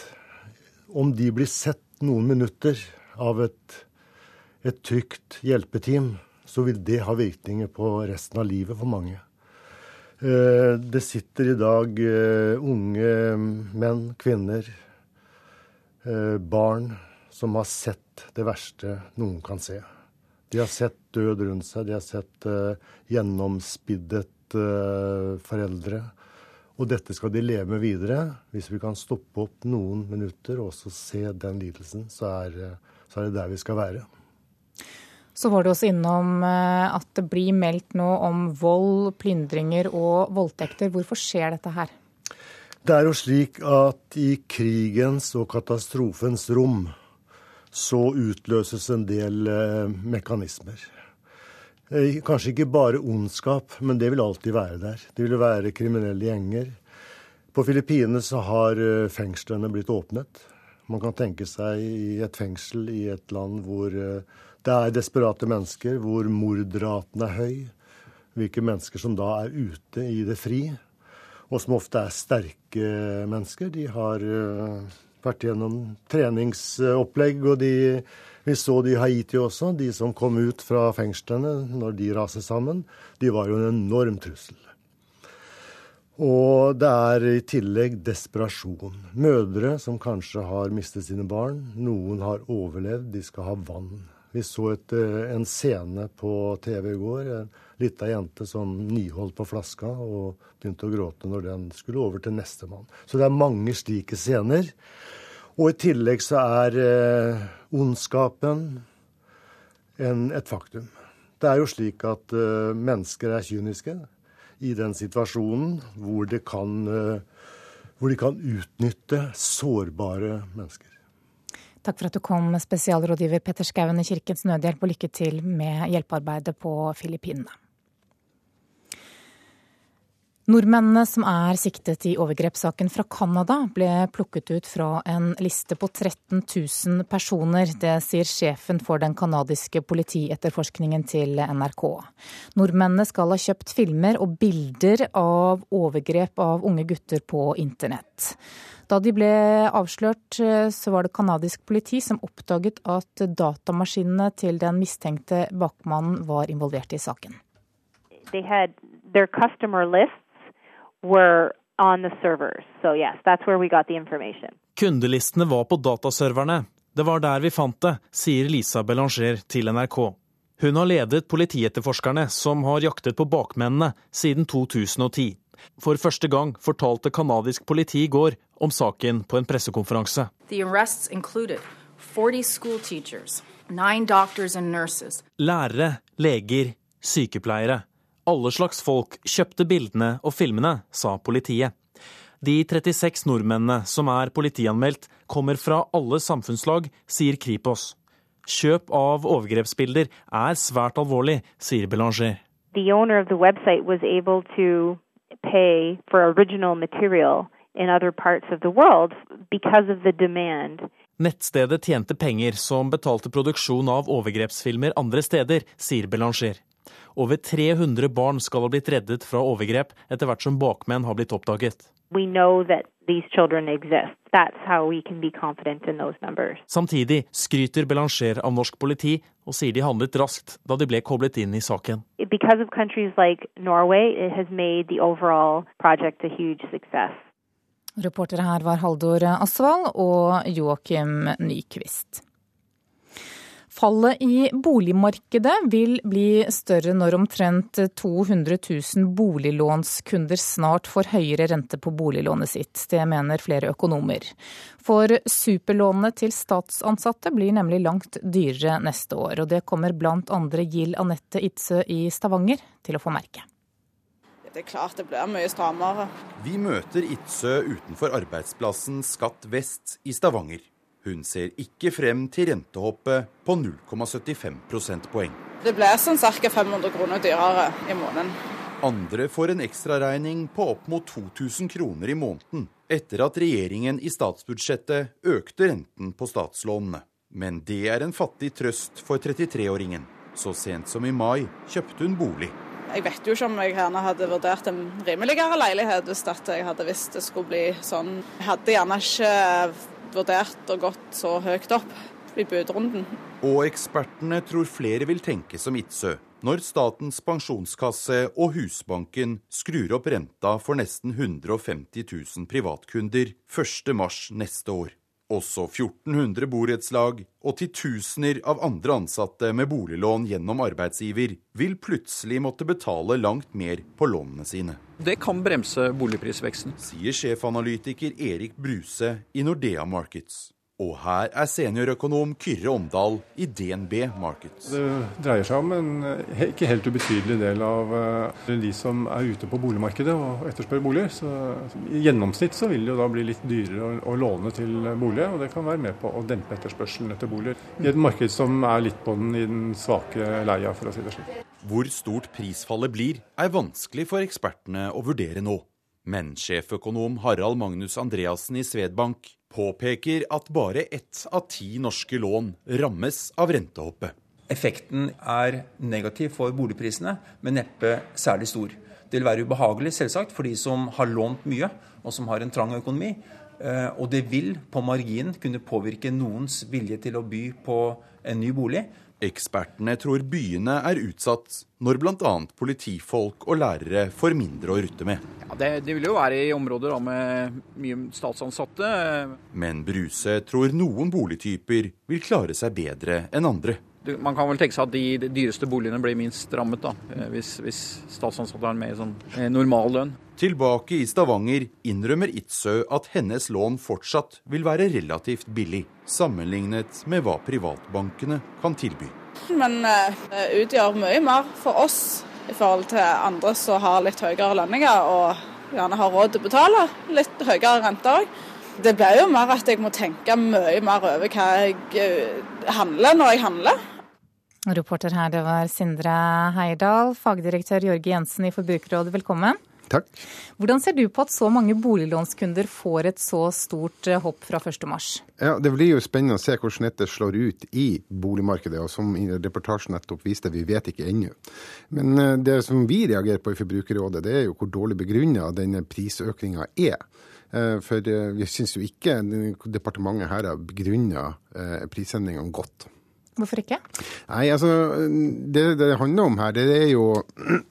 Speaker 29: Om de blir sett noen minutter av et, et trygt hjelpeteam, så vil det ha virkninger på resten av livet for mange. Det sitter i dag unge menn, kvinner, barn som har sett det verste noen kan se. De har sett død rundt seg, de har sett gjennomspiddet foreldre og dette skal de leve med videre. Hvis vi kan stoppe opp noen minutter og også se den lidelsen, så er, så er det der vi skal være.
Speaker 2: Så var du også innom eh, at det blir meldt nå om vold, plyndringer og voldtekter. Hvorfor skjer dette her?
Speaker 29: Det er jo slik at i krigens og katastrofens rom så utløses en del eh, mekanismer. Eh, kanskje ikke bare ondskap, men det vil alltid være der. Det vil være kriminelle gjenger. På Filippinene så har eh, fengslene blitt åpnet. Man kan tenke seg i et fengsel i et land hvor eh, det er desperate mennesker, hvor mordraten er høy. Hvilke mennesker som da er ute i det fri, og som ofte er sterke mennesker. De har vært gjennom treningsopplegg, og de Vi så det i Haiti også. De som kom ut fra fengslene når de raser sammen, de var jo en enorm trussel. Og det er i tillegg desperasjon. Mødre som kanskje har mistet sine barn. Noen har overlevd, de skal ha vann. Vi så et, eh, en scene på TV i går. En lita jente som nyholdt på flaska og begynte å gråte når den skulle over til nestemann. Så det er mange slike scener. Og i tillegg så er eh, ondskapen en, et faktum. Det er jo slik at eh, mennesker er kyniske i den situasjonen hvor, kan, eh, hvor de kan utnytte sårbare mennesker.
Speaker 2: Takk for at du kom, spesialrådgiver Petter Skauen i Kirkens Nødhjelp, og lykke til med hjelpearbeidet på Filippinene. Nordmennene som er siktet i overgrepssaken fra Canada, ble plukket ut fra en liste på 13 000 personer. Det sier sjefen for den canadiske politietterforskningen til NRK. Nordmennene skal ha kjøpt filmer og bilder av overgrep av unge gutter på internett. Da de ble avslørt, så var det canadisk politi som oppdaget at datamaskinene til den mistenkte bakmannen var involvert i saken.
Speaker 30: They had their customer were on the servers. So yes, that's where we got the information.
Speaker 31: Kundelistene var på dataserverne. Det var der vi fant det, sier Lisa Belanger til NRK. Hun har ledet politietterforskerne som har jaktet på bakmennene siden 2010. For første gang fortalte canadisk politi i går om saken på en pressekonferanse. Lærere, leger, sykepleiere. Alle slags folk kjøpte bildene og filmene, sa politiet. De 36 nordmennene som er politianmeldt, kommer fra alle samfunnslag, sier Kripos. Kjøp av overgrepsbilder er svært alvorlig, sier Belanger.
Speaker 30: The owner of the website was able to pay for original material in other parts of the world because of the demand.
Speaker 31: Nettstedet tjente penger som betalte produksjon av overgrepsfilmer andre steder, sier Belanger. Over 300 barn skal ha blitt reddet fra overgrep etter hvert som bakmenn har blitt oppdaget. Samtidig skryter Belanger av norsk politi og sier de handlet raskt da de ble koblet inn i saken.
Speaker 30: Like Norway,
Speaker 2: Reportere her var Haldor Asvald og Joakim Nyquist. Fallet i boligmarkedet vil bli større når omtrent 200 000 boliglånskunder snart får høyere rente på boliglånet sitt. Det mener flere økonomer. For superlånene til statsansatte blir nemlig langt dyrere neste år. Og det kommer bl.a. Gill Anette Idsø i Stavanger til å få merke.
Speaker 32: Det er klart det blir mye strammere.
Speaker 24: Vi møter Idsø utenfor arbeidsplassen Skatt Vest i Stavanger. Hun ser ikke frem til rentehoppet på 0,75 prosentpoeng.
Speaker 32: Det blir sånn ca. 500 kroner dyrere i måneden.
Speaker 24: Andre får en ekstraregning på opp mot 2000 kroner i måneden etter at regjeringen i statsbudsjettet økte renten på statslånene. Men det er en fattig trøst for 33-åringen. Så sent som i mai kjøpte hun bolig.
Speaker 32: Jeg vet jo ikke om jeg gjerne hadde vurdert en rimeligere leilighet hvis jeg hadde visst det skulle bli sånn. Jeg hadde gjerne ikke vurdert og gått så høyt opp i budrunden.
Speaker 24: Og ekspertene tror flere vil tenke som Itzø når Statens pensjonskasse og Husbanken skrur opp renta for nesten 150 000 privatkunder 1.3 neste år. Også 1400 borettslag og titusener av andre ansatte med boliglån gjennom arbeidsgiver vil plutselig måtte betale langt mer på lånene sine.
Speaker 33: Det kan bremse boligprisveksten.
Speaker 24: Sier sjefanalytiker Erik Bruse i Nordea Markets. Og her er seniorøkonom Kyrre Omdal i DNB Markets.
Speaker 25: Det dreier seg om en ikke helt ubetydelig del av eh, de som er ute på boligmarkedet og etterspør boliger. Så I gjennomsnitt så vil det jo da bli litt dyrere å, låne til bolig, og det kan være med på å dempe etterspørselen etter boliger. I et marked som er litt på den i den svake leia, for å si det slik.
Speaker 24: Hvor stort prisfallet blir, er vanskelig for ekspertene å vurdere nå. Men sjeføkonom Harald Magnus Andreassen i Svedbank påpeker at bare ett av ti norske lån rammes av rentehoppet.
Speaker 34: Effekten er negativ for boligprisene, men neppe særlig stor. Det vil være ubehagelig selvsagt for de som har lånt mye og som har en trang økonomi.
Speaker 23: Og det vil på marginen kunne påvirke noens vilje til å by på en ny bolig.
Speaker 24: Ekspertene tror byene er utsatt når bl.a. politifolk og lærere får mindre å rutte med.
Speaker 35: Ja, det, det, vil jo være i områder da, med mye statsansatte.
Speaker 24: Men Bruse tror noen boligtyper vil klare seg bedre enn andre.
Speaker 35: Man kan vel tenke seg at de, de dyreste boligene blir minst rammet, da, eh, hvis, hvis statsansatte har en mer sånn eh, normal lønn.
Speaker 24: Tilbake i Stavanger innrømmer Itzøe at hennes lån fortsatt vil være relativt billig, sammenlignet med hva privatbankene kan tilby.
Speaker 36: Men det utgjør mye mer for oss i forhold til andre som har litt høyere lønninger og gjerne har råd til å betale litt høyere rente òg. Det blir jo mer at jeg må tenke mye mer over hva jeg handler når jeg handler.
Speaker 2: Reporter her, det var Sindre Heierdal. Fagdirektør Jorge Jensen i Forbrukerrådet, velkommen.
Speaker 37: Takk.
Speaker 2: Hvordan ser du på at så mange boliglånskunder får et så stort eh, hopp fra 1.3?
Speaker 37: Ja, Det blir jo spennende å se hvordan dette slår ut i boligmarkedet. og Som reportasjen nettopp viste, vi vet ikke ennå. Men eh, det som vi reagerer på i Forbrukerrådet, det er jo hvor dårlig begrunna denne prisøkninga er. Eh, for vi syns jo ikke departementet her har begrunna prisendringene godt.
Speaker 2: Hvorfor ikke?
Speaker 37: Nei, altså, Det det handler om her, det er jo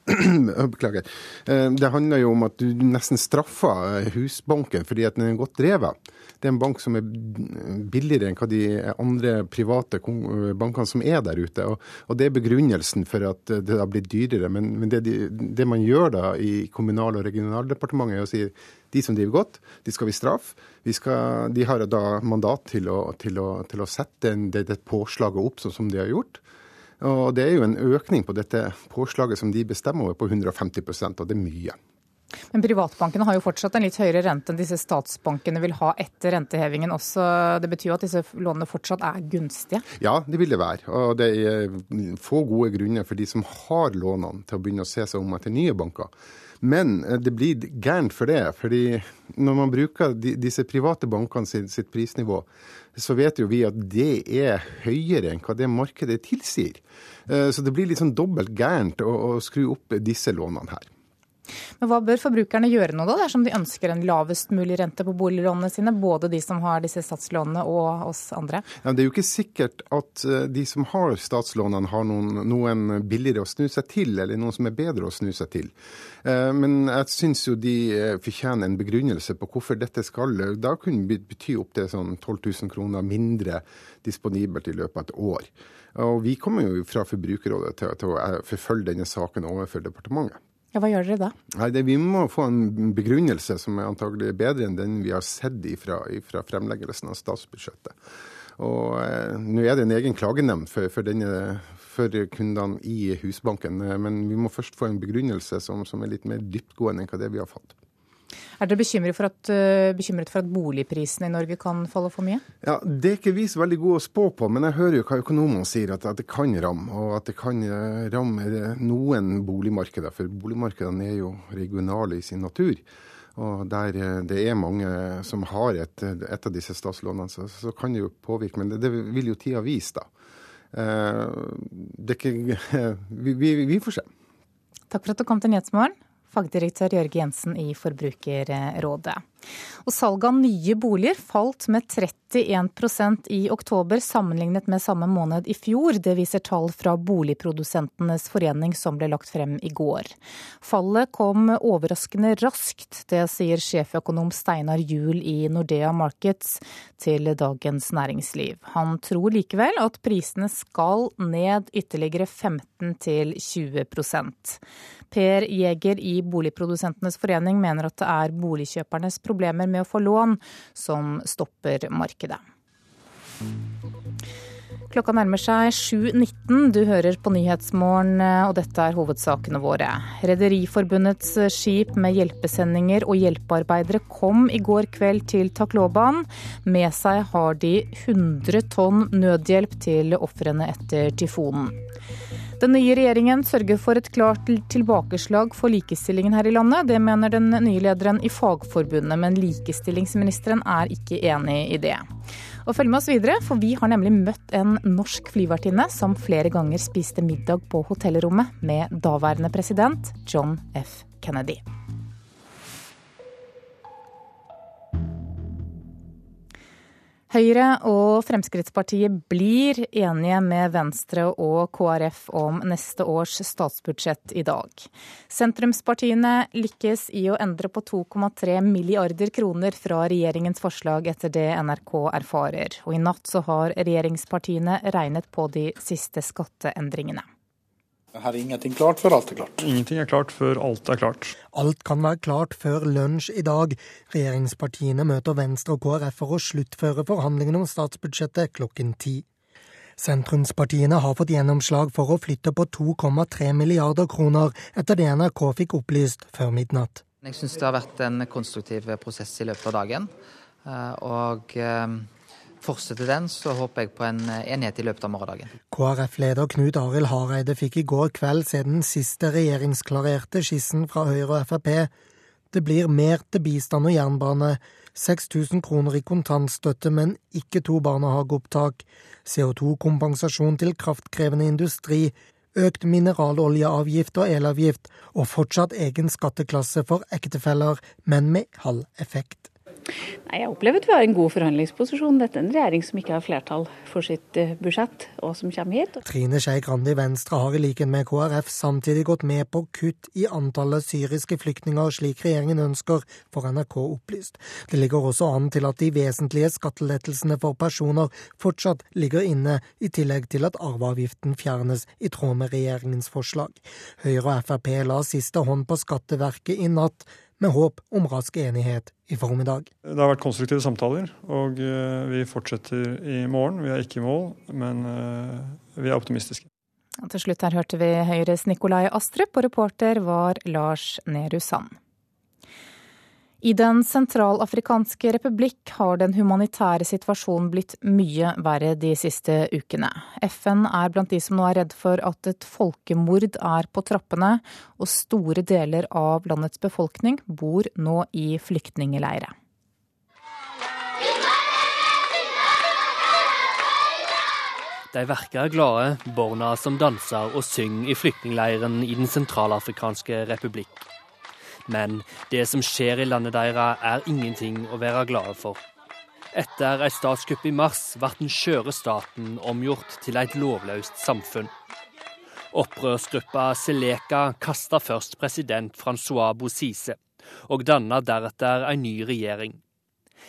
Speaker 37: Beklager. Eh, det handler jo om at du nesten straffer Husbanken fordi at den er godt drevet. Det er en bank som er billigere enn hva de andre private bankene som er der ute. Og, og det er begrunnelsen for at det har blitt dyrere. Men, men det, det, man gjør da i Kommunal- og regionaldepartementet, er å si de som driver godt, de skal vi straffe. Vi skal, de har da mandat til å, til å, til å sette det, det påslaget opp sånn som de har gjort. Og Det er jo en økning på dette påslaget som de bestemmer over på 150% og det er mye.
Speaker 2: Men privatbankene har jo fortsatt en litt høyere rente enn disse statsbankene vil ha etter rentehevingen også. Det betyr jo at disse lånene fortsatt er gunstige?
Speaker 37: Ja, det vil det være. Og det er få gode grunner for de som har lånene til å begynne å se seg om etter nye banker. Men eh, det blir gærent for det. fordi når man bruker disse private bankene sitt, sitt prisnivå, så vet jo vi at det er høyere enn hva det markedet tilsier. Eh, så det blir litt sånn dobbelt gærent å, å skru opp disse lånene her.
Speaker 2: Men hva bør forbrukerne gjøre nå, da, dersom de ønsker en lavest mulig rente på boliglånene sine? Både de som har disse statslånene og oss andre?
Speaker 37: Ja, det er jo ikke sikkert at eh, de som har statslånene har noen, noen billigere å snu seg til, eller noen som er bedre å snu seg til. Eh, men jeg syns jo de eh, fortjener en begrunnelse på hvorfor dette skal Da kunne bety opptil sånn 12 000 kroner mindre disponibelt i løpet av et år. Og vi kommer jo fra Forbrukerrådet til å forfølge denne saken overfor departementet.
Speaker 2: Ja, Hva gjør dere da?
Speaker 37: Nei, det, Vi må få en begrunnelse som er antagelig bedre enn den vi har sett ifra fremleggelsen av statsbudsjettet. Og eh, Nå er det en egen klagenemnd for, for, denne, for, kundene i Husbanken, eh, men vi må først få en begrunnelse som, som er litt mer dyptgående enn hva det vi har fått.
Speaker 2: Er dere bekymret for, at, uh, bekymret for at boligprisene i Norge kan falle for mye?
Speaker 37: Ja, Det er ikke vi så veldig gode å spå på, men jeg hører jo hva økonomene sier, at, at, det kan ramme. Og at det kan uh, ramme noen boligmarkeder, for boligmarkedene er jo regionale i sin natur. Og der det er mange som har et, et av disse statslånene, så, så, kan det jo påvirke. Men det, det vil jo tida vise, da. det er ikke vi, vi, vi får se.
Speaker 2: Takk for at du kom til Nyhetsmorgen fagdirektør Jørge Jensen i Forbrukerrådet. Og salget av nye boliger falt med 31% i oktober sammenlignet med samme måned i fjor. Det viser tall fra Boligprodusentenes forening som ble lagt frem i går. Fallet kom overraskende raskt, det sier sjeføkonom Steinar Juel i Nordea Markets til Dagens Næringsliv. Han tror likevel at prisene skal ned ytterligere 15 20% Per Jeger i Boligprodusentenes forening mener at det er boligkjøpernes problemer med å få lån som stopper markedet. Klokka nærmer seg 7.19. Du hører på Nyhetsmorgen, og dette er hovedsakene våre. Rederiforbundets skip med hjelpesendinger og hjelpearbeidere kom i går kveld til Takloban. Med seg har de 100 tonn nødhjelp til ofrene etter tyfonen. Den nye regjeringen sørger for et klart tilbakeslag for likestillingen her i landet. Det mener den nye lederen i Fagforbundet, men likestillingsministeren er ikke enig i det. Og følg med oss videre, for vi har nemlig møtt en norsk flyvertinne som flere ganger spiste middag på hotellrommet med daværende president John F. Kennedy. Høyre og Fremskrittspartiet blir enige med Venstre og KrF om neste års statsbudsjett i dag. Sentrumspartiene lykkes i å endre på 2,3 milliarder kroner fra regjeringens forslag, etter det NRK erfarer. Og i natt så har regjeringspartiene regnet på de siste skatteendringene.
Speaker 38: Her er ingenting klart før alt er klart.
Speaker 25: Ingenting er klart før alt er klart.
Speaker 32: Alt kan være klart før lunsj i dag. Regjeringspartiene møter Venstre og KrF for å sluttføre forhandlingene om statsbudsjettet klokken ti. Sentrumspartiene har fått gjennomslag for å flytte på 2,3 milliarder kroner, etter det NRK fikk opplyst før midnatt.
Speaker 39: Jeg syns det har vært en konstruktiv prosess i løpet av dagen. Eh, og eh, fortsetter den, så håper jeg på en eh, enighet i løpet av morgendagen.
Speaker 32: KrF-leder Knut Arild Hareide fikk i går kveld se den siste regjeringsklarerte skissen fra Høyre og Frp. Det blir mer til bistand og jernbane, 6000 kroner i kontantstøtte, men ikke to barnehageopptak, CO2-kompensasjon til kraftkrevende industri, økt mineraloljeavgift og elavgift, og fortsatt egen skatteklasse for ektefeller, men med halv effekt.
Speaker 40: Nei, Jeg opplever at vi har en god forhandlingsposisjon. Dette er en regjering som ikke har flertall for sitt eh, budsjett, og som kommer hit.
Speaker 32: Trine Skei Grande i Venstre har i likhet med KrF samtidig gått med på kutt i antallet syriske flyktninger, slik regjeringen ønsker, får NRK opplyst. Det ligger også an til at de vesentlige skattelettelsene for personer fortsatt ligger inne, i tillegg til at arveavgiften fjernes i tråd med regjeringens forslag. Høyre og Frp la siste hånd på Skatteverket i natt med håp om rask enighet i formiddag.
Speaker 25: Det har vært konstruktive samtaler, og eh, vi fortsetter i morgen. Vi er ikke i mål, men eh, vi er optimistiske.
Speaker 2: Og til slutt her hørte vi Høyres Nikolai Astrup, og reporter var Lars Nehru Sand. I Den sentralafrikanske republikk har den humanitære situasjonen blitt mye verre de siste ukene. FN er blant de som nå er redd for at et folkemord er på trappene, og store deler av landets befolkning bor nå i flyktningeleire.
Speaker 28: De verker glade, barna som danser og synger i flyktningleiren i Den sentralafrikanske republikk. Men det som skjer i landet deres, er ingenting å være glade for. Etter et statskupp i mars ble den skjøre staten omgjort til et lovløst samfunn. Opprørsgruppa Seleka kasta først president Francois Bozise, og danna deretter en ny regjering.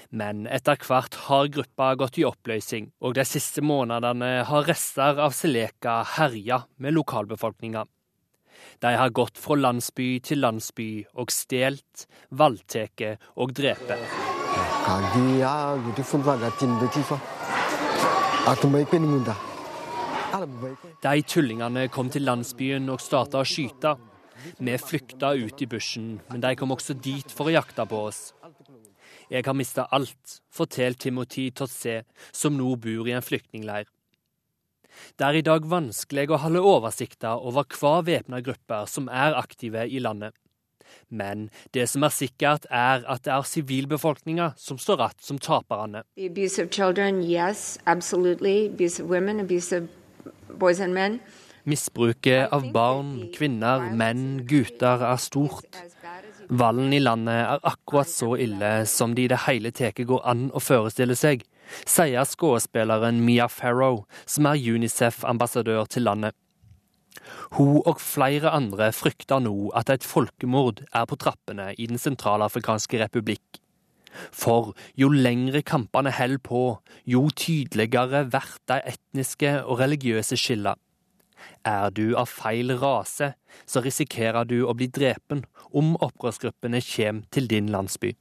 Speaker 28: Men etter hvert har gruppa gått i oppløsning, og de siste månedene har rester av Seleka herja med lokalbefolkninga. De har gått fra landsby til landsby og stjålet, voldtatt og drept. De tullingene kom til landsbyen og starta å skyte. Vi flykta ut i bushen, men de kom også dit for å jakte på oss. Jeg har mista alt, forteller Timothy Totse, som nå bor i en flyktningleir. Det er i dag vanskelig å holde oversikter over hva væpna grupper som er aktive i landet. Men det som er sikkert, er at det er sivilbefolkninga som står igjen som taperne. Misbruket av barn, kvinner, menn, gutter er stort. Volden i landet er akkurat så ille som det i det hele tatt går an å forestille seg sier skuespilleren Mia Farrow, som er Unicef-ambassadør til landet. Hun og flere andre frykter nå at et folkemord er på trappene i Den sentralafrikanske republikk. For jo lengre kampene holder på, jo tydeligere blir de etniske og religiøse skillene. Er du av feil rase, så risikerer du å bli drepen om opprørsgruppene kommer til din landsby.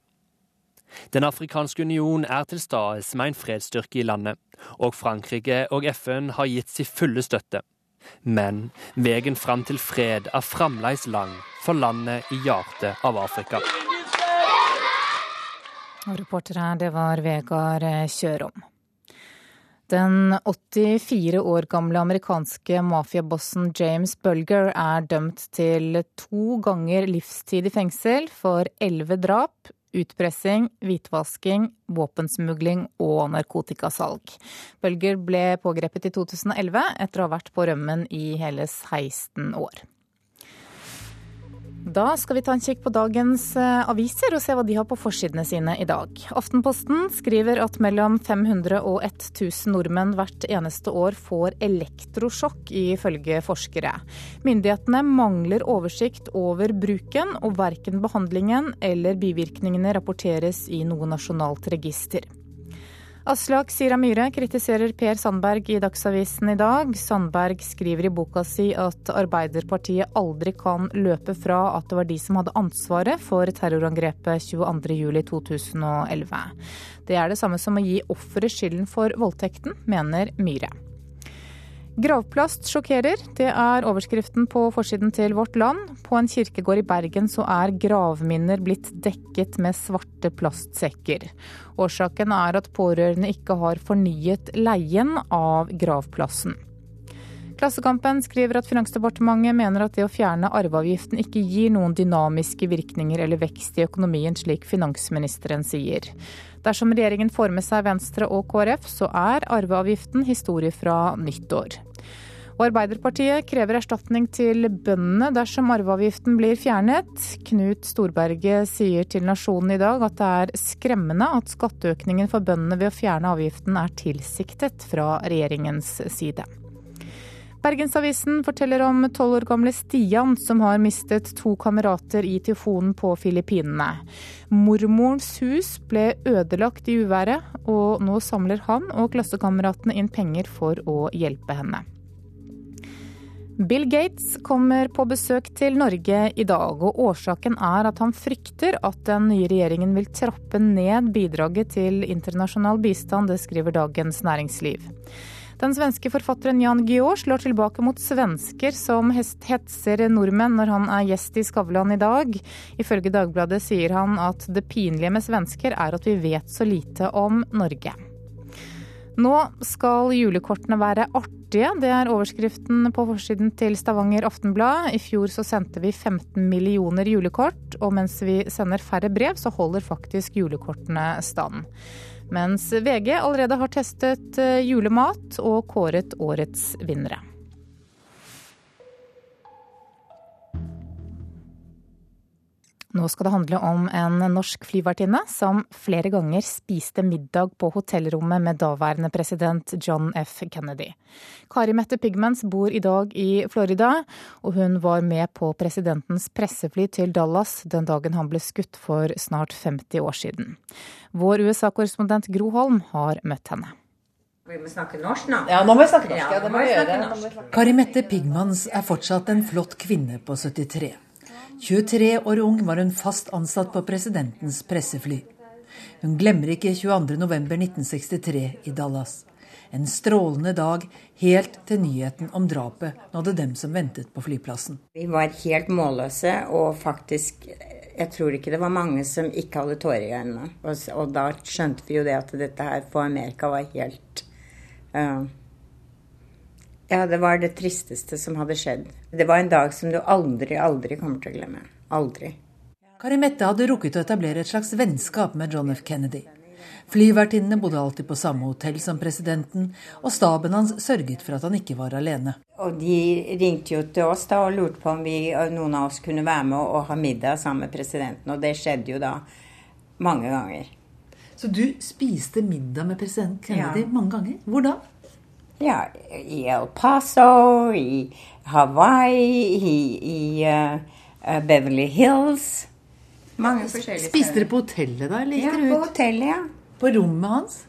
Speaker 28: Den afrikanske union er til stede med en fredsstyrke i landet, og Frankrike og FN har gitt sin fulle støtte. Men veien fram til fred er fremdeles lang for landet i hjertet av Afrika.
Speaker 2: Reporter her, det var Vegard Kjørom. Den 84 år gamle amerikanske mafiabossen James Bulger er dømt til to ganger livstid i fengsel for elleve drap, utpressing, hvitvasking, våpensmugling og narkotikasalg. Bølger ble pågrepet i 2011 etter å ha vært på rømmen i hele 16 år. Da skal vi ta en kikk på dagens eh, aviser og se hva de har på forsidene sine i dag. Aftenposten skriver at mellom 500 og 1000 nordmenn hvert eneste år får elektrosjokk, ifølge forskere. Myndighetene mangler oversikt over bruken, og verken behandlingen eller bivirkningene rapporteres i noe nasjonalt register. Aslak Sira Myhre kritiserer Per Sandberg i Dagsavisen i dag. Sandberg skriver i boka si at Arbeiderpartiet aldri kan løpe fra at det var de som hadde ansvaret for terrorangrepet 22.07.2011. Det er det samme som å gi offeret skylden for voldtekten, mener Myhre. Gravplast sjokkerer. Det er overskriften på forsiden til Vårt Land. På en kirkegård i Bergen så er gravminner blitt dekket med svarte plastsekker. Årsaken er at pårørende ikke har fornyet leien av gravplassen. Klassekampen skriver at Finansdepartementet mener at det å fjerne arveavgiften ikke gir noen dynamiske virkninger eller vekst i økonomien, slik finansministeren sier. Dersom regjeringen får med seg Venstre og KrF, så er arveavgiften historie fra nyttår. Og Arbeiderpartiet krever erstatning til bøndene dersom arveavgiften blir fjernet. Knut Storberget sier til Nasjonen i dag at det er skremmende at skatteøkningen for bøndene ved å fjerne avgiften er tilsiktet fra regjeringens side. Bergensavisen forteller om tolv år gamle Stian som har mistet to kamerater i tyfonen på Filippinene. Mormorens hus ble ødelagt i uværet, og nå samler han og klassekameratene inn penger for å hjelpe henne. Bill Gates kommer på besøk til Norge i dag, og årsaken er at han frykter at den nye regjeringen vil trappe ned bidraget til internasjonal bistand, det skriver Dagens Næringsliv. Den svenske forfatteren Jan Guillaud slår tilbake mot svensker som hetser nordmenn når han er gjest i Skavlan i dag. Ifølge Dagbladet sier han at det pinlige med svensker er at vi vet så lite om Norge. Nå skal julekortene være artige. Det er overskriften på forsiden til Stavanger Aftenblad. I fjor så sendte vi 15 millioner julekort, og mens vi sender færre brev, så holder faktisk julekortene stand. Mens VG allerede har testet eh, julemat og kåret årets vinnere. Nå skal det handle om en norsk flyvertinne som flere ganger spiste middag på hotellrommet med daværende president John F. Kennedy. Kari Mette Pigments bor i dag i Florida, og hun var med på presidentens pressefly til Dallas den dagen han ble skutt for snart 50 år siden. Vår USA-korrespondent Gro Holm har møtt henne.
Speaker 41: Vi må snakke norsk nå.
Speaker 42: Ja, nå må vi snakke norsk. Ja, det må vi
Speaker 41: gjøre.
Speaker 42: Kari Mette Pigmans er fortsatt en flott kvinne på 73. 23 år ung var hun fast ansatt på presidentens pressefly. Hun glemmer ikke 22.11.1963 i Dallas. En strålende dag helt til nyheten om drapet nådde dem som ventet på flyplassen.
Speaker 41: Vi var helt målløse, og faktisk Jeg tror ikke det var mange som ikke hadde tårer i øynene. Og, og, da skjønte vi jo det at dette her for Amerika var helt uh, ja, det var det tristeste som hadde skjedd. Det var en dag som du aldri, aldri kommer til å glemme. Aldri.
Speaker 42: Kari Mette hadde rukket å etablere et slags vennskap med John F. Kennedy. Flyvertinnene bodde alltid på samme hotell som presidenten, og staben hans sørget for at han ikke var alene.
Speaker 41: Og De ringte jo til oss da og lurte på om vi, noen av oss kunne være med og ha middag sammen med presidenten, og det skjedde jo da mange ganger.
Speaker 42: Så du spiste middag med president Kennedy ja. mange ganger? Hvor da?
Speaker 41: Ja, i El Paso, i Hawaii, i, i uh, Beverly Hills. Mange forskjellige
Speaker 42: steder. Spiste dere på hotellet da?
Speaker 41: ja, på hotellet, ja.
Speaker 42: På rommet hans?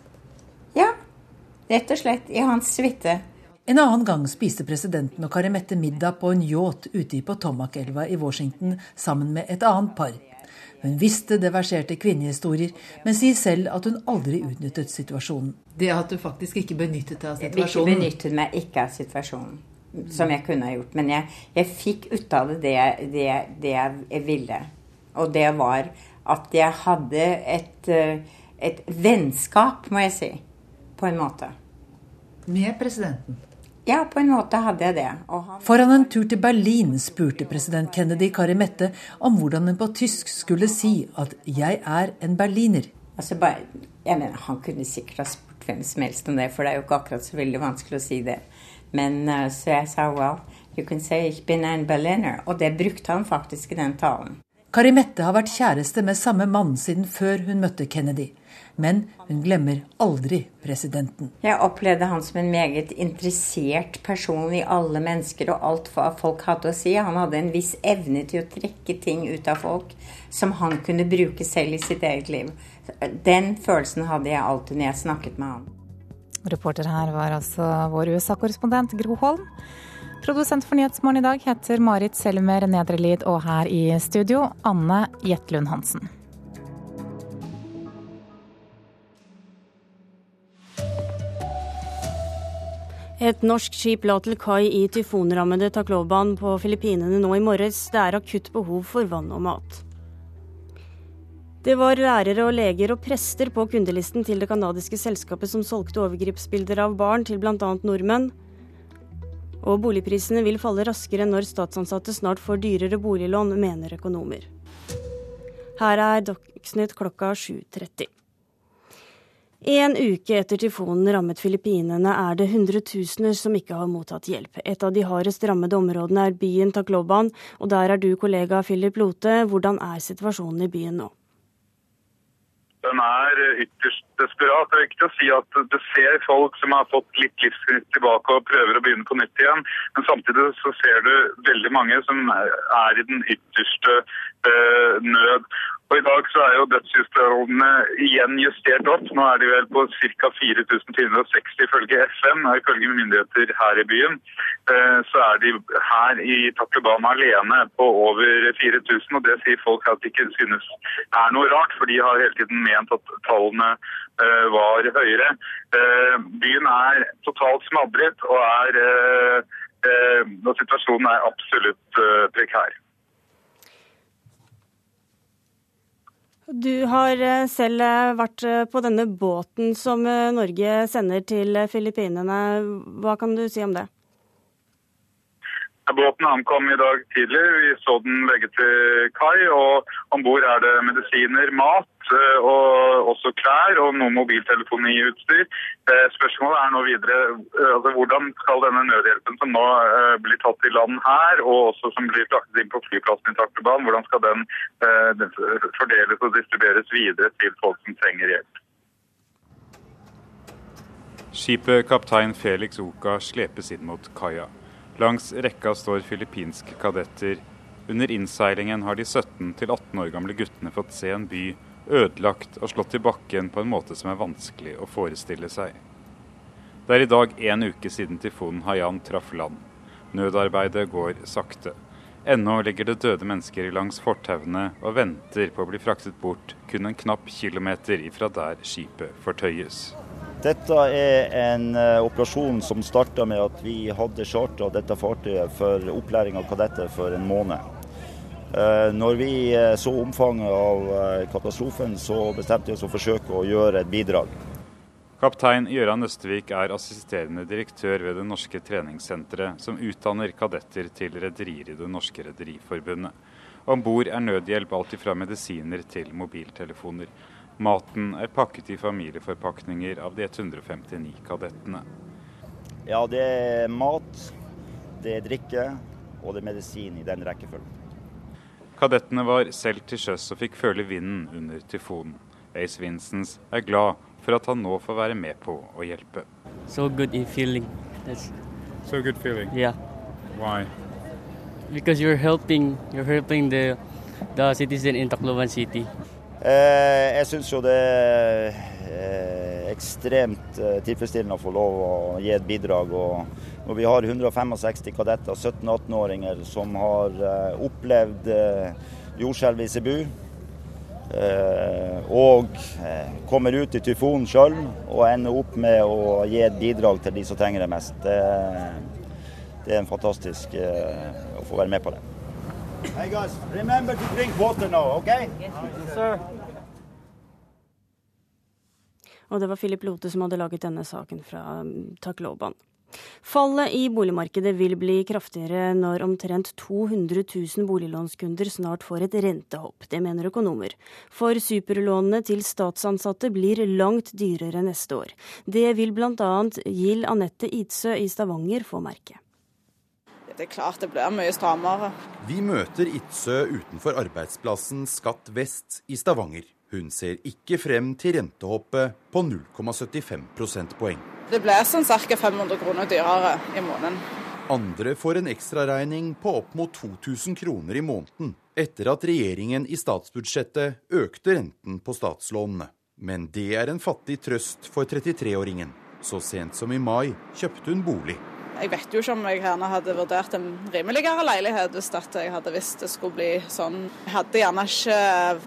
Speaker 41: Ja, rett og slett. I hans suite.
Speaker 42: En annen gang spiste presidenten og Kari Mette middag på en yacht ute i Potomac-elva i Washington sammen med et annet par. Hun visste det verserte kvinnehistorier, men sier selv at hun aldri utnyttet situasjonen. Det at du faktisk ikke benyttet deg av situasjonen?
Speaker 41: Jeg benyttet meg ikke av situasjonen, som jeg kunne ha gjort. Men jeg, jeg fikk ut av det det, det det jeg ville. Og det var at jeg hadde et, eh, et vennskap, må jeg si, på en måte.
Speaker 42: Med presidenten?
Speaker 41: Ja, på en måte hadde jeg det.
Speaker 42: Han... Foran en tur til Berlin spurte president Kennedy Kari Mette om hvordan hun på tysk skulle si at 'jeg er en berliner'.
Speaker 41: Altså, bare, jeg mener, Han kunne sikkert ha spurt hvem som helst om det, for det er jo ikke akkurat så veldig vanskelig å si det. Men uh, så jeg sa well, you can say ich bin ein Berliner. Og det brukte han faktisk i den talen.
Speaker 42: Kari Mette har vært kjæreste med samme mann siden før hun møtte Kennedy. Men hun glemmer aldri presidenten.
Speaker 41: Jeg opplevde han som en meget interessert person i alle mennesker og alt hva folk hadde å si. Han hadde en viss evne til å trekke ting ut av folk som han kunne bruke selv i sitt eget liv. Den følelsen hadde jeg alltid når jeg snakket med han.
Speaker 2: Reporter her var altså vår USA-korrespondent Gro Holm. Produsent for Nyhetsmorgen i dag heter Marit Selmer Nedrelid, og her i studio Anne Jetlund Hansen.
Speaker 22: Et norsk skip la til kai i tyfonrammede Tacloban på Filippinene nå i morges. Det er akutt behov for vann og mat. Det var lærere og leger og prester på kundelisten til det canadiske selskapet som solgte overgripsbilder av barn til bl.a. nordmenn. Og boligprisene vil falle raskere når statsansatte snart får dyrere boliglån, mener økonomer. Her er Dagsnytt klokka 7.30. En uke etter tyfonen rammet Filippinene, er det hundretusener som ikke har mottatt hjelp. Et av de hardest rammede områdene er byen Tacloban, og der er du kollega Philip Lote. Hvordan er situasjonen i byen nå?
Speaker 4: Den er ytterst desperat. Det er viktig å si at du ser folk som har fått litt livsgnist tilbake og prøver å begynne på nytt igjen. Men samtidig så ser du veldig mange som er i den ytterste øh, nød. Og I dag så er jo dødsjustrådene igjen justert opp. Nå er de vel på ca. 4460 ifølge FN. Og ifølge myndigheter her i byen eh, så er de her i Taklobana alene på over 4000. Og det sier folk at de ikke synes er noe rart, for de har hele tiden ment at tallene eh, var høyere. Eh, byen er totalt smadret og, er, og situasjonen er absolutt prekær.
Speaker 22: Du har eh, selv eh, vært eh, på denne båten som Norge sender til Filippinene. Hva kan du si om det?
Speaker 4: Båten ankom i dag tidlig. Vi så den legge til kai. og Om bord er det medisiner, mat og klær og noe mobiltelefoniutstyr. Eh, spørsmålet er nå videre eh, altså hvordan skal denne nødhjelpen som nå blir tatt i land her, og også som blir fraktet inn på flyplassen i Takterbanen, hvordan skal den fordeles og distribueres videre til folk som trenger hjelp?
Speaker 43: Skipet kaptein Felix Oka slepes inn mot kaia. Langs rekka står filippinske kadetter. Under innseilingen har de 17-18 år gamle guttene fått se en by ødelagt og slått i bakken på en måte som er vanskelig å forestille seg. Det er i dag én uke siden tyfonen Haiyan traff land. Nødarbeidet går sakte. Ennå ligger det døde mennesker langs fortauene og venter på å bli fraktet bort kun en knapp kilometer ifra der skipet fortøyes.
Speaker 44: Dette er en uh, operasjon som starta med at vi hadde chartra dette fartøyet for opplæring av kadetter for en måned. Eh, når vi eh, så omfanget av eh, katastrofen, så bestemte vi oss for å forsøke å gjøre et bidrag.
Speaker 43: Kaptein Gøran Østvik er assisterende direktør ved det norske treningssenteret, som utdanner kadetter til rederier i Det norske rederiforbundet. Om bord er nødhjelp alt fra medisiner til mobiltelefoner. Maten er pakket i familieforpakninger av de 159 kadettene.
Speaker 44: Ja, det er mat, det er drikke og det er medisin i den rekkefølgen.
Speaker 43: Kadettene var selv til sjøs og fikk føle vinden under tyfonen. Ace Vincents er glad for at han nå får være med på å hjelpe.
Speaker 45: So good in feeling.
Speaker 43: That's... So good feeling?
Speaker 45: Yeah.
Speaker 43: Why?
Speaker 45: Because you're helping, you're helping the, the citizen in Tacloban City.
Speaker 44: Eh, jeg syns jo det er eh, ekstremt eh, tilfredsstillende å få lov å gi et bidrag. og og vi har 165 kadetter, 17-18-åringer, som har uh, opplevd uh, jordskjelv i Cebu. Uh, og kommer ut i tyfonen sjøl og ender opp med å gi et bidrag til de som trenger det mest. Det, det er en fantastisk å få være med på det. Hey guys, remember to drink water now, okay? Yes, sir.
Speaker 22: Og det var Philip Lote som hadde laget denne saken fra Takloban. Fallet i boligmarkedet vil bli kraftigere når omtrent 200 000 boliglånskunder snart får et rentehopp. Det mener økonomer. For superlånene til statsansatte blir langt dyrere neste år. Det vil bl.a. Gild Anette Idsø i Stavanger få merke.
Speaker 42: Det er klart det blir mye strammere.
Speaker 24: Vi møter Idsø utenfor arbeidsplassen Skatt Vest i Stavanger. Hun ser ikke frem til rentehoppet på 0,75 prosentpoeng.
Speaker 42: Det blir sånn ca. 500 kroner dyrere i måneden.
Speaker 24: Andre får en ekstraregning på opp mot 2000 kroner i måneden etter at regjeringen i statsbudsjettet økte renten på statslånene. Men det er en fattig trøst for 33-åringen. Så sent som i mai kjøpte hun bolig.
Speaker 42: Jeg vet jo ikke om jeg gjerne hadde vurdert en rimeligere leilighet hvis jeg hadde visst det skulle bli sånn. Jeg hadde gjerne ikke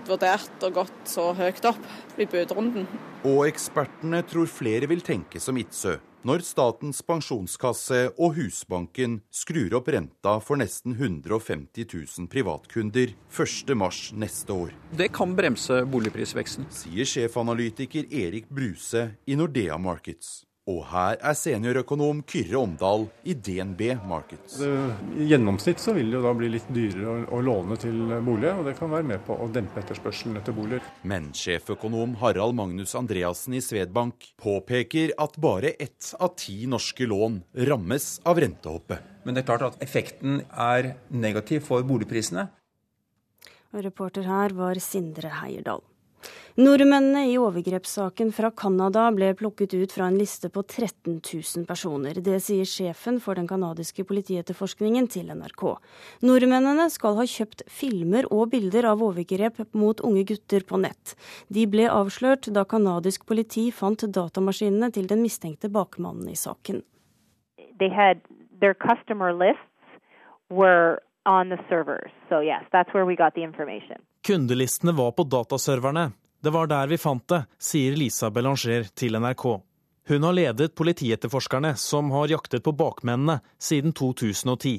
Speaker 42: vurdert å gått så høyt opp i budrunden.
Speaker 24: Og ekspertene tror flere vil tenke som Idsø når Statens pensjonskasse og Husbanken skrur opp renta for nesten 150 000 privatkunder 1.3 neste år.
Speaker 46: Det kan bremse boligprisveksten.
Speaker 24: Sier sjefanalytiker Erik Bruse i Nordea Markets. Og her er seniorøkonom Kyrre Omdal i DNB Markets.
Speaker 47: I gjennomsnitt så vil det jo da bli litt dyrere å, å, låne til bolig, og det kan være med på å dempe etterspørselen etter boliger.
Speaker 24: Men sjeføkonom Harald Magnus Andreassen i Svedbank påpeker at bare ett av ti norske lån rammes av rentehoppet.
Speaker 48: Men det er klart at effekten er negativ for boligprisene.
Speaker 22: Og reporter her var Sindre Heierdal. Nordmennene i overgrepssaken fra Canada ble plukket ut fra en liste på 13 000 personer. Det sier sjefen for den canadiske politietterforskningen til NRK. Nordmennene skal ha kjøpt filmer og bilder av overgrep mot unge gutter på nett. De ble avslørt da canadisk politi fant datamaskinene til den mistenkte bakmannen i saken.
Speaker 30: They had their customer lists were on the servers. So yes, that's where we got the information.
Speaker 31: Kundelistene var på dataserverne. Det var der vi fant det, sier Lisa Belanger til NRK. Hun har ledet politietterforskerne som har jaktet på bakmennene siden 2010.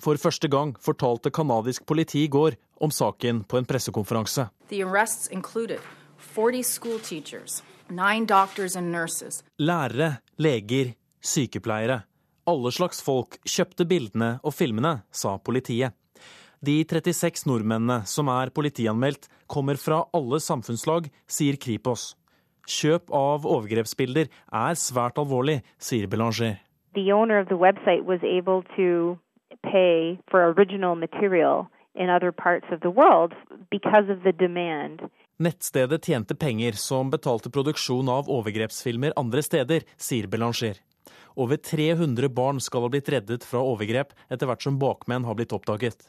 Speaker 31: For første gang fortalte canadisk politi i går om saken på en pressekonferanse. Lærere, leger, sykepleiere. Alle slags folk kjøpte bildene og filmene, sa politiet. De 36 nordmennene som er politianmeldt, kommer fra alle samfunnslag, sier Kripos. Kjøp av overgrepsbilder er svært alvorlig, sier Belanger.
Speaker 30: The owner of the website was able to pay for original material in other parts of the world because of the demand.
Speaker 31: Nettstedet tjente penger som betalte produksjon av overgrepsfilmer andre steder, sier Belanger. Over 300 barn skal ha blitt reddet fra overgrep etter hvert som bakmenn har blitt oppdaget.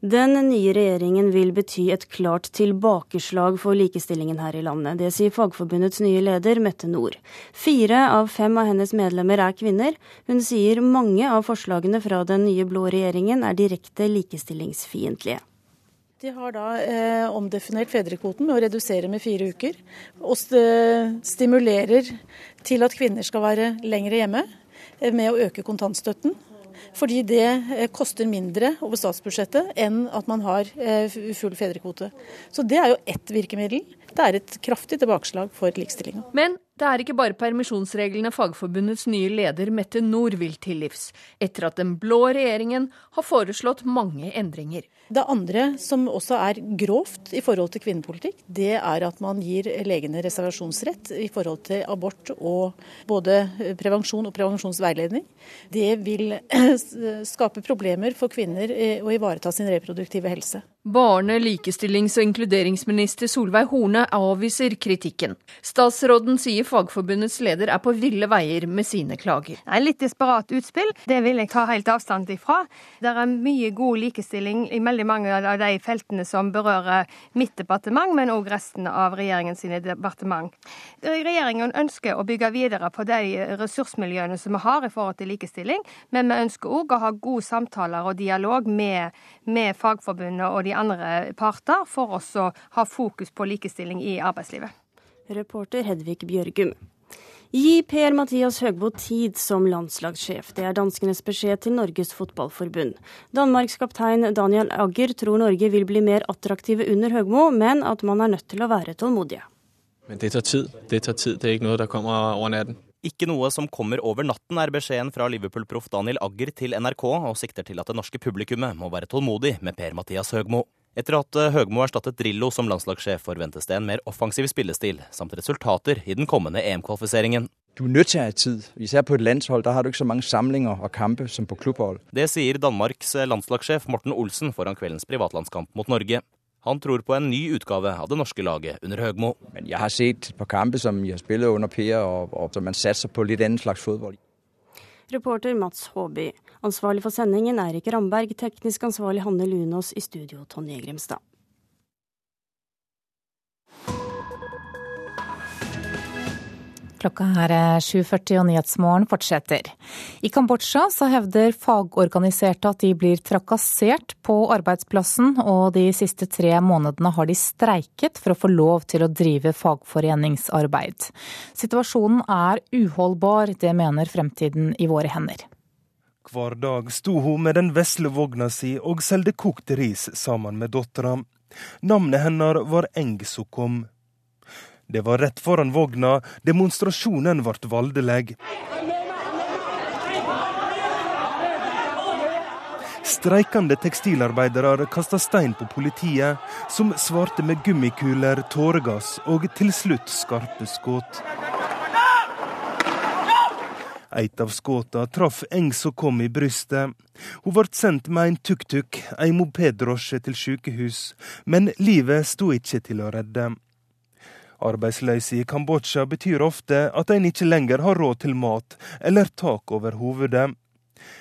Speaker 22: Den nye regjeringen vil bety et klart tilbakeslag for likestillingen her i landet. Det sier Fagforbundets nye leder, Mette Nord. Fire av fem av hennes medlemmer er kvinner. Hun sier mange av forslagene fra den nye blå regjeringen er direkte likestillingsfiendtlige.
Speaker 10: De har da eh, omdefinert fedrekvoten med å redusere med fire uker. Og stimulerer til at kvinner skal være lengre hjemme eh, med å øke kontantstøtten. Fordi det eh, koster mindre over statsbudsjettet enn at man har eh, full fedrekvote. Så det er jo ett virkemiddel. Det er et kraftig tilbakeslag for likestillinga.
Speaker 11: Men det er ikke bare permisjonsreglene Fagforbundets nye leder Mette Nord vil til livs, etter at den blå regjeringen har foreslått mange endringer.
Speaker 10: Det andre som også er grovt i forhold til kvinnepolitikk, det er at man gir legene reservasjonsrett i forhold til abort og både prevensjon og prevensjonsveiledning. Det vil skape problemer for kvinner eh, å ivareta sin reproduktive helse.
Speaker 11: Barne-, likestillings- og inkluderingsminister Solveig Horne avviser kritikken. Statsråden sier Fagforbundets leder er på ville veier med sine klager.
Speaker 3: Det er litt desperat utspill, det vil jeg ta helt avstand ifra. Det er mye god likestilling i veldig mange av de feltene som berører mitt departement, men òg resten av regjeringens departement. Regjeringen ønsker å bygge videre på de ressursmiljøene som vi har i forhold til likestilling, men vi ønsker òg å ha gode samtaler og dialog med, med Fagforbundet og de andre parter for oss å ha fokus på likestilling i arbeidslivet.
Speaker 22: Reporter Hedvig Bjørgum. Gi Per-Mathias Høgbo tid som landslagssjef. Det er danskenes beskjed til Norges Fotballforbund. Danmarks kaptein Daniel Agger tror Norge vil bli mer attraktive under Høgmo, men at man er nødt til å være tålmodige.
Speaker 49: Men det tar tid. Det tar tid. Det er ikke noe som kommer over natten.
Speaker 50: Ikke noe som kommer over natten, er beskjeden fra Liverpool-proff Daniel Agger til NRK, og sikter til at det norske publikummet må være tålmodig med Per-Mathias Høgmo. Etter at eh, Høgmo erstattet Drillo som landslagssjef, forventes det en mer offensiv spillestil, samt resultater i den kommende EM-kvalifiseringen.
Speaker 42: Du er nødt til å ha tid. Især på et landshold der har du ikke så mange samlinger og kamper som på klubbhold.
Speaker 50: Det sier Danmarks eh, landslagssjef Morten Olsen foran kveldens privatlandskamp mot Norge. Han tror på en ny utgave av det norske laget under Høgmo.
Speaker 42: Men jeg har sett på kamper som jeg har spilt under Per, og, og som man satser på litt annen slags fotball.
Speaker 22: Reporter Mats Håby. Ansvarlig for sendingen Eirik Ramberg, teknisk ansvarlig Hanne Lunås, i studio Tonje Grimstad.
Speaker 2: Klokka her er 7.40 og Nyhetsmorgen fortsetter. I Kambodsja så hevder fagorganiserte at de blir trakassert på arbeidsplassen, og de siste tre månedene har de streiket for å få lov til å drive fagforeningsarbeid. Situasjonen er uholdbar, det mener Fremtiden i våre hender.
Speaker 51: Hver dag sto hun med den vesle vogna si og solgte kokt ris sammen med dattera. Navnet hennes var Engsokom. Det var rett foran vogna demonstrasjonen ble voldelig. Streikende tekstilarbeidere kasta stein på politiet, som svarte med gummikuler, tåregass og til slutt skarpe skudd. Et av skuddene traff Eng som kom i brystet. Hun ble sendt med en tuk-tuk, ei mopeddrosje, til sykehus, men livet sto ikke til å redde. Arbeidsløse i Kambodsja betyr ofte at en ikke lenger har råd til mat eller tak over hovedet.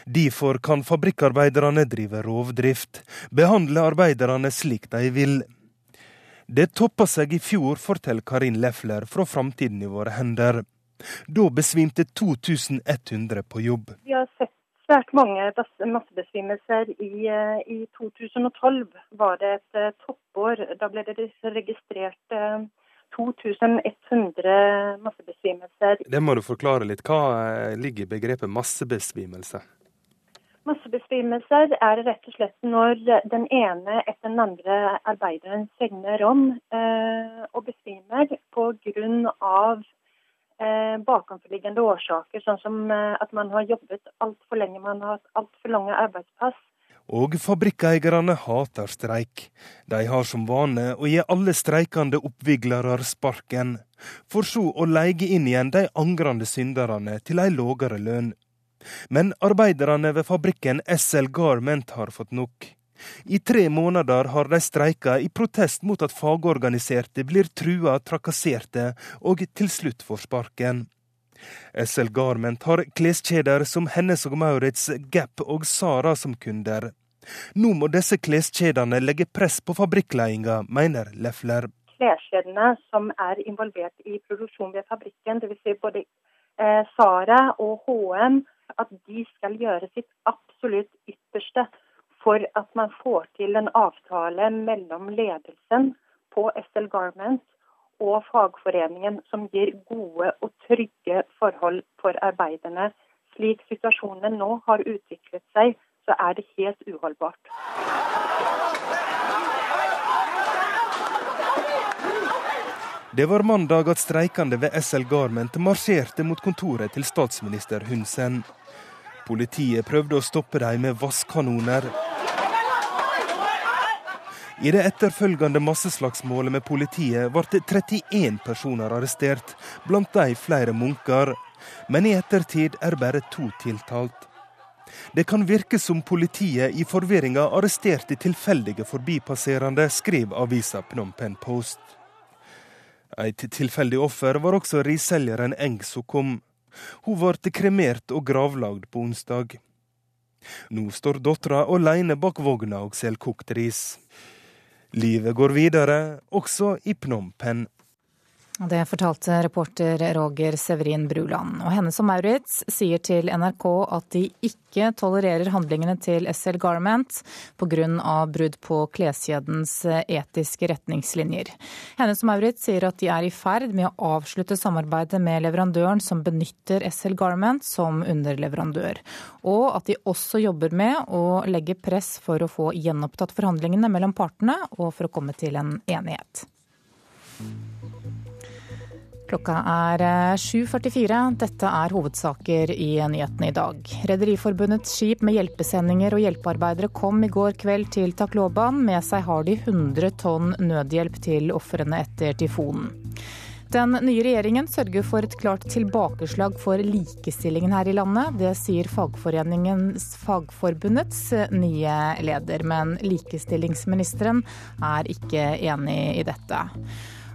Speaker 51: Derfor kan fabrikkarbeiderne drive rovdrift, behandle arbeiderne slik de vil. Det toppa seg i fjor, forteller Karin Lefler fra Framtiden i våre hender. Da besvimte 2100 på jobb.
Speaker 43: Vi har sett svært mange massebesvimelser. I, eh, I 2012 var det et eh, toppår. Da ble det registrert 2100 massebesvimelser.
Speaker 51: Det må du forklare litt. Hva eh, ligger i begrepet massebesvimelse?
Speaker 43: Massebesvimelser er rett og slett når den ene etter den andre arbeideren segner om eh, og besvimer pga. Eh, bakenforliggende årsaker, sånn som eh, at man har jobbet altfor lenge, man har hatt altfor lange arbeidspass.
Speaker 51: Og fabrikkeierne hater streik. De har som vane å gi alle streikende oppviglere sparken, for så å leie inn igjen de angrende synderne til ei lågere lønn. Men arbeiderne ved fabrikken SL Garment har fått nok. I tre måneder har de streika i protest mot at fagorganiserte blir trua, trakasserte og til slutt får sparken. SL Garment har kleskjeder som Hennes og Maurits, Gap og Sara som kunder. Nå må disse kleskjedene legge press på fabrikkledelsen, mener Lefler.
Speaker 43: Kleskjedene som er involvert i produksjon ved fabrikken, dvs. Si både eh, Sara og HM, at de skal gjøre sitt absolutt ytterste for at man får til en avtale mellom ledelsen på SL Garments og fagforeningen som gir gode og trygge forhold for arbeiderne. Slik situasjonen nå har utviklet seg, så er det helt uholdbart.
Speaker 51: Det var mandag at streikende ved SL Garment marsjerte mot kontoret til statsminister Hun Sen. Politiet prøvde å stoppe dem med vasskanoner. I det etterfølgende masseslagsmålet med politiet ble 31 personer arrestert, blant de flere munker. Men i ettertid er bare to tiltalt. Det kan virke som politiet i forvirringa arresterte tilfeldige forbipasserende, skriver avisa Phnom Penh Post. Et tilfeldig offer var også risselgeren Eng Sokom. Hun ble kremert og gravlagd på onsdag. Nå står dattera alene bak vogna og selger kokt ris. Livet går videre, også i Phnom Penh.
Speaker 2: Det fortalte reporter Roger Severin Bruland. Og Hennes og Maurits sier til NRK at de ikke tolererer handlingene til SL Garment pga. brudd på kleskjedens etiske retningslinjer. Hennes og Maurits sier at de er i ferd med å avslutte samarbeidet med leverandøren som benytter SL Garment som underleverandør, og at de også jobber med å legge press for å få gjenopptatt forhandlingene mellom partene og for å komme til en enighet. Klokka er 7.44. Eh, Dette er hovedsaker i nyhetene i dag. Rederiforbundets skip med hjelpesendinger og hjelpearbeidere kom i går kveld til Takloban. Med seg har de 100 tonn nødhjelp til ofrene etter tyfonen. Den nye regjeringen sørger for et klart tilbakeslag for likestillingen her i landet. Det sier Fagforbundets nye leder, men likestillingsministeren er ikke enig i dette.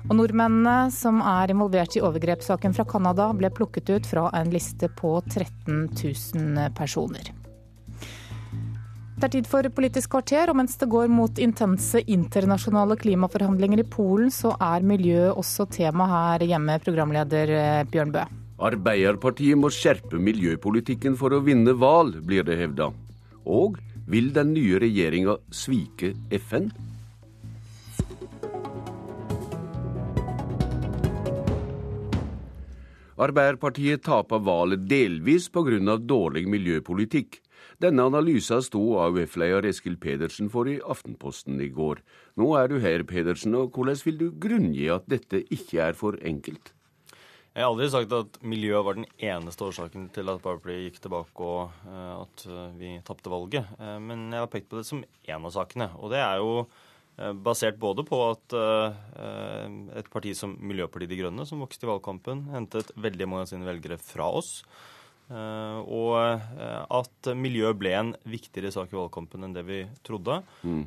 Speaker 2: Og nordmennene som er involvert i overgrepssaken fra Canada, ble plukket ut fra en liste på 13 000 personer. Det er tid for Politisk kvarter, og mens det går mot intense internasjonale klimaforhandlinger i Polen, så er miljø også tema her hjemme, programleder eh, Bjørn Bø.
Speaker 52: Arbeiderpartiet må skjerpe miljøpolitikken for å vinne valg, blir det hevda. Og vil den nye regjeringa svike FN? Arbeiderpartiet tapte valget delvis pga. dårlig miljøpolitikk. Denne analysen sto AUF-leder Eskil Pedersen for i Aftenposten i går. Nå er du her, Pedersen, og hvordan vil du grunngi at dette ikke er for enkelt?
Speaker 53: Jeg har aldri sagt at miljø var den eneste årsaken til at Arbeiderpartiet gikk tilbake og uh, at uh, vi tapte valget. Uh, men jeg har pekt på det som én av sakene. Og det er jo Eh, basert både på at eh, et parti som Miljøpartiet De Grønne, som vokste i valgkampen, hentet veldig mange av sine velgere fra oss. Eh, og at miljø ble en viktigere sak i valgkampen enn det vi trodde. Mm.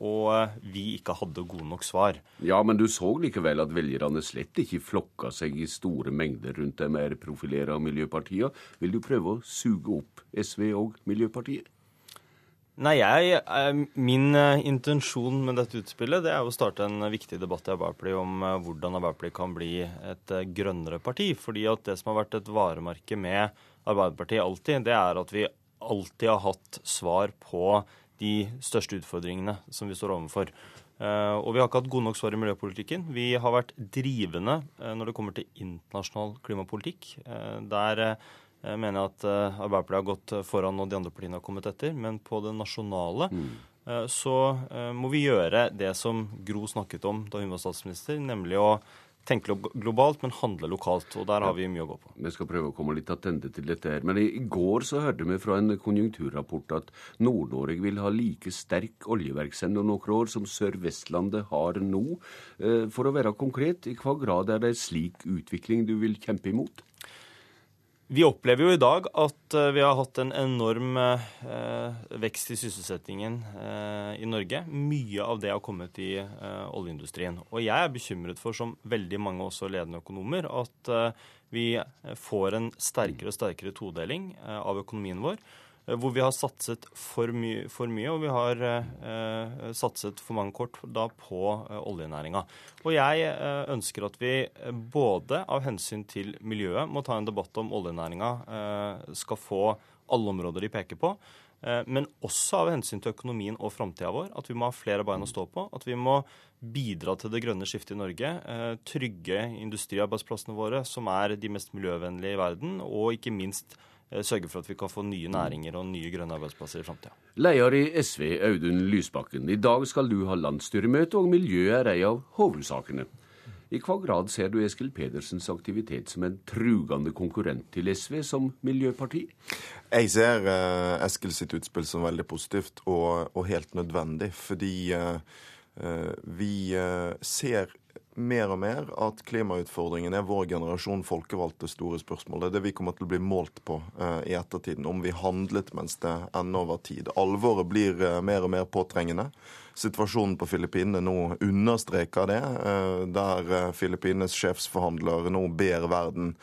Speaker 53: Og vi ikke hadde gode nok svar.
Speaker 52: Ja, men du så likevel at velgerne slett ikke flokka seg i store mengder rundt de mer profilerte miljøpartiene. Vil du prøve å suge opp SV og Miljøpartiet?
Speaker 53: Nei, jeg, eh, Min eh, intensjon med dette utspillet det er å starte en viktig debatt i Arbeiderpartiet om eh, hvordan Arbeiderpartiet kan bli et grønnere parti. Fordi at det som har vært et varemerke med Arbeiderpartiet alltid, det er at vi alltid har hatt svar på de største utfordringene som vi står overfor. Og vi har ikke hatt gode nok svar i miljøpolitikken. Vi har vært drivende når det kommer til internasjonal klimapolitikk. Der jeg mener at uh, Arbeiderpartiet har gått foran og de andre partiene har kommet etter. Men på det nasjonale mm. uh, så må vi gjøre det som Gro snakket om da hun var statsminister, nemlig å tenke globalt, men handle lokalt. Og der har vi mye å gå på.
Speaker 52: Vi skal prøve å komme litt attende til dette her. Men i går så hørte vi fra en konjunkturrapport at Nord-Norge vil ha like sterk oljevirksomhet om noen år som Sør-Vestlandet har nå. For å være konkret, i hva grad er det slik utvikling du vil kjempe imot?
Speaker 53: Vi opplever jo i dag at eh, vi har hatt en enorm eh, vekst i sysselsettingen eh, i Norge. Mye av det har kommet i oljeindustrien. Og jeg er bekymret for, som veldig mange også ledende økonomer, at vi får en sterkere og sterkere todeling av økonomien vår. Eh, hvor vi har satset for, my for mye, og vi har eh, satset for mange kort da på eh, oljenæringa. Og jeg eh, ønsker at vi eh, både av hensyn til miljøet må ta en debatt om oljenæringa eh, skal få alle områder de peker på. Men også av hensyn til økonomien og framtida vår. At vi må ha flere bein å stå på. At vi må bidra til det grønne skiftet i Norge. Trygge industriarbeidsplassene våre, som er de mest miljøvennlige i verden. Og ikke minst Eh, sørge for at vi kan få nye næringer og nye grønne arbeidsplasser i framtida.
Speaker 52: Leder i SV, Audun Lysbakken. I dag skal du ha landsstyremøte, og miljø er ei av hovedsakene. I hva grad ser du Eskil Pedersens aktivitet som en trugende konkurrent til SV som miljøparti?
Speaker 46: Jeg ser uh, Eskil sitt utspill som veldig positivt og, og helt nødvendig. Fordi uh, uh, vi ser mer og mer at klimautfordringen er vår generasjon folkevalgte store spørsmål. Det er det vi kommer til å bli målt på uh, i ettertiden, om vi handlet mens det ennå var tid. Alvoret blir uh, mer og mer påtrengende. Situasjonen på Filippinene nå understreker det, uh, der Filippines sjefsforhandler nå ber verden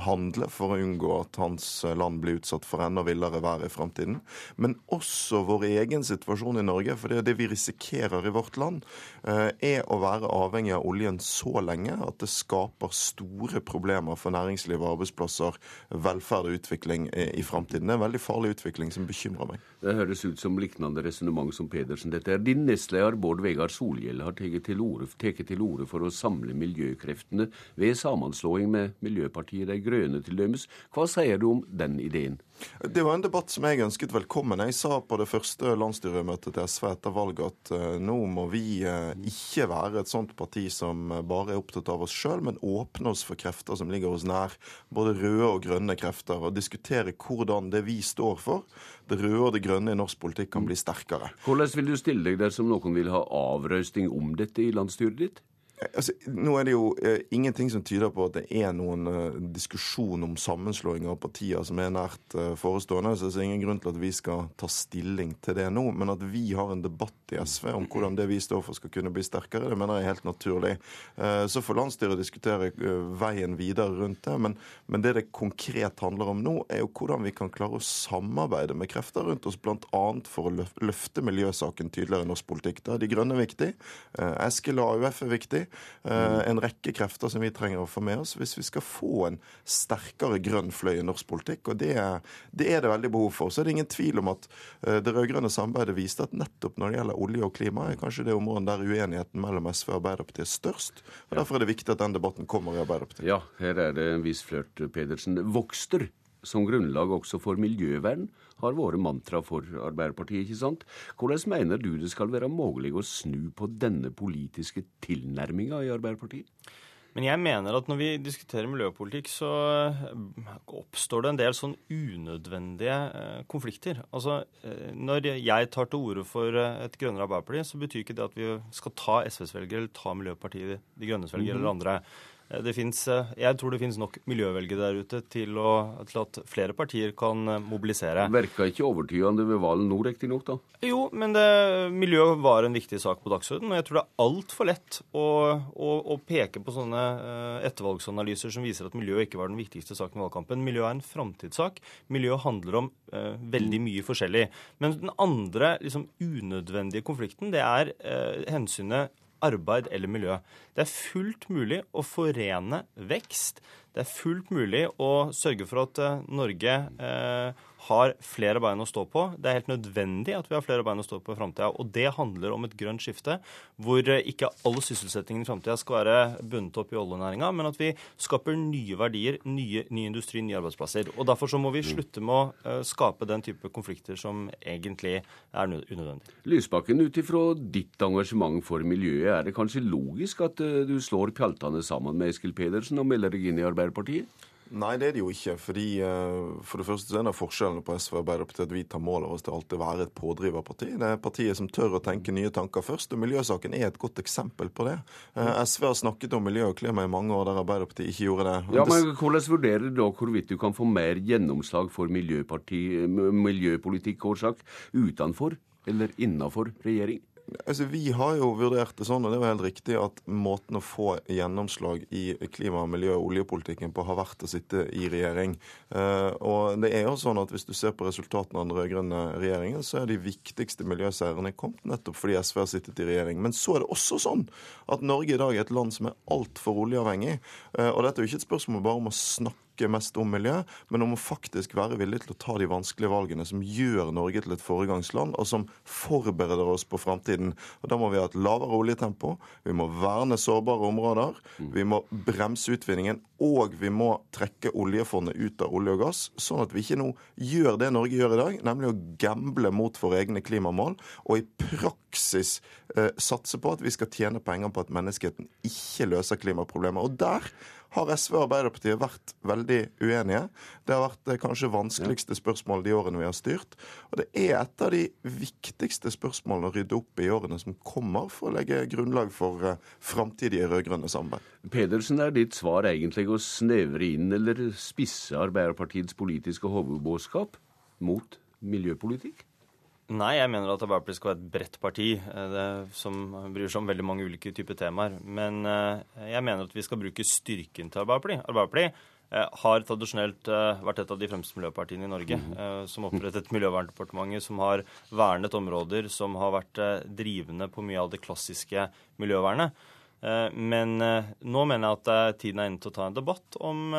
Speaker 46: handle for å unngå at hans land blir utsatt for enda villere vær i framtiden. Men også vår egen situasjon i Norge, for det det vi risikerer i vårt land, er å være avhengig av oljen så lenge at det skaper store problemer for næringsliv og arbeidsplasser, velferd og utvikling i framtiden. Det er en veldig farlig utvikling som bekymrer meg.
Speaker 52: Det høres ut som lignende resonnement som Pedersen. Dette er din nestleder Bård Vegar Solhjell har tatt til orde for å samle miljøkreftene ved sammenslåing med Miljøpartiet De Grønne til dømes. Hva sier du om den ideen?
Speaker 46: Det var en debatt som jeg ønsket velkommen. Jeg sa på det første landsstyremøtet til SV etter valget at uh, nå må vi uh, ikke være et sånt parti som bare er opptatt av oss sjøl, men åpne oss for krefter som ligger oss nær. Både røde og grønne krefter. Og diskutere hvordan det vi står for, det røde og det grønne i norsk politikk, kan bli sterkere.
Speaker 52: Hvordan vil du stille deg dersom noen vil ha avrøsting om dette i landsstyret ditt?
Speaker 46: Altså, nå er det jo eh, ingenting som tyder på at det er noen eh, diskusjon om sammenslåing av partier som er nært eh, forestående. så Det er ingen grunn til at vi skal ta stilling til det nå. Men at vi har en debatt i SV om hvordan det vi står for skal kunne bli sterkere, det mener jeg er helt naturlig. Eh, så får landsstyret diskutere eh, veien videre rundt det. Men, men, det det konkret handler om nå, er jo hvordan vi kan klare å samarbeide med krefter rundt oss, bl.a. for å løfte miljøsaken tydeligere i norsk politikk. Da er De Grønne viktig. Eh, Eskil og AUF er viktig. Eh, en rekke krefter som vi trenger å få med oss hvis vi skal få en sterkere grønn fløy i norsk politikk. Og det, det er det veldig behov for. Så er det ingen tvil om at eh, det rød-grønne samarbeidet viste at nettopp når det gjelder olje og klima, er kanskje det området der uenigheten mellom SV og Arbeiderpartiet er størst. Og Derfor er det viktig at den debatten kommer i Arbeiderpartiet.
Speaker 52: Ja, her er det en viss flørt, Pedersen. Vokster som grunnlag også for miljøvern har vært mantra for Arbeiderpartiet. ikke sant? Hvordan mener du det skal være mulig å snu på denne politiske tilnærminga i Arbeiderpartiet?
Speaker 53: Men jeg mener at når vi diskuterer miljøpolitikk, så eh, oppstår det en del sånn unødvendige eh, konflikter. Altså, eh, Når jeg tar til orde for et grønnere Arbeiderparti, så betyr ikke det at vi skal ta SVs velgere eller ta Miljøpartiet De Grønnes velgere mm -hmm. eller andre. Eh, finnes, eh, jeg tror det finnes nok miljøvelgere der ute til, å, til, at flere partier kan eh, mobilisere.
Speaker 52: Verka ikke overtydende ved valget nå, riktignok, da?
Speaker 53: Jo, men det, miljø var en viktig sak på dagsordenen. Og jeg tror det er altfor lett å, å, å, peke på sånne ettervalgsanalyser som viser at miljø ikke var den viktigste saken i valgkampen. Miljø er en framtidssak. Miljø handler om eh, veldig mye forskjellig. Men den andre liksom, unødvendige konflikten, det er eh, hensynet arbeid eller miljø. Det er fullt mulig å forene vekst. Det er fullt mulig å sørge for at eh, Norge eh, har flere bein å stå på. Det er helt nødvendig at vi har flere bein å stå på i framtida. Og det handler om et grønt skifte hvor eh, ikke all sysselsettingen i framtida skal være bundet opp i oljenæringa, men at vi skaper nye verdier, nye, ny industri, nye arbeidsplasser. Og Derfor så må vi slutte med å uh, skape den type konflikter som egentlig er unødvendig.
Speaker 52: Lysbakken, ut ifra ditt engasjement for miljøet, er det kanskje logisk at uh, du slår pjaltene sammen med Eskil Pedersen og melder deg inn i Arbeiderpartiet?
Speaker 46: Nei, det er det jo ikke. fordi uh, For det første er det forskjellene på SV og Arbeiderpartiet at vi tar mål av oss til alltid å være et pådriverparti. Det er partiet som tør å tenke nye tanker først, og miljøsaken er et godt eksempel på det. Uh, SV har snakket om miljø og klima i mange år der Arbeiderpartiet ikke gjorde det.
Speaker 52: Ja, men Hvordan vurderer du da hvorvidt du kan få mer gjennomslag for miljøpolitikkårsak utenfor eller innenfor regjering?
Speaker 46: Altså, Vi har jo vurdert det sånn, og det er jo helt riktig, at måten å få gjennomslag i klima-, miljø- og oljepolitikken på har vært å sitte i regjering. Uh, og det er jo sånn at Hvis du ser på resultatene av den rød-grønne regjeringen, så er de viktigste miljøseirene kommet nettopp fordi SV har sittet i regjering. Men så er det også sånn at Norge i dag er et land som er altfor oljeavhengig. Uh, og dette er jo ikke et spørsmål bare om å snakke snakke mest om miljø, men om å faktisk være villig til å ta de vanskelige valgene som gjør Norge til et foregangsland, og som forbereder oss på framtiden. Og Da må vi ha et lavere oljetempo, vi må verne sårbare områder, vi må bremse utvinningen, og vi må trekke oljefondet ut av olje og gass, sånn at vi ikke nå gjør det Norge gjør i dag, nemlig å gamble mot våre egne klimamål, og i praksis eh, satse på at vi skal tjene penger på at menneskeheten ikke løser klimaproblemer. Og der har SV og Arbeiderpartiet vært veldig uenige. Det har vært det kanskje vanskeligste spørsmålet de årene vi har styrt. Og det er et av de viktigste spørsmålene å rydde opp i årene som kommer, for å legge grunnlag for uh, framtidige rød-grønne samarbeid.
Speaker 52: Pedersen, er ditt svar egentlig å snevre inn eller spisse Arbeiderpartiets politiske hovedbudskap mot miljøpolitikk?
Speaker 53: Nei, jeg mener at Arbeiderpartiet skal være et bredt parti eh, det, som bryr seg om veldig mange ulike typer temaer. Men eh, jeg mener at vi skal bruke styrken til Arbeiderpartiet. Arbeiderpartiet eh, har tradisjonelt vært et av de fremste miljøpartiene i Norge. Mm. Som opprettet Miljøverndepartementet, som har vernet områder, som har vært drivende på mye av det klassiske miljøvernet. Men nå mener jeg at tiden er inne til å ta en debatt om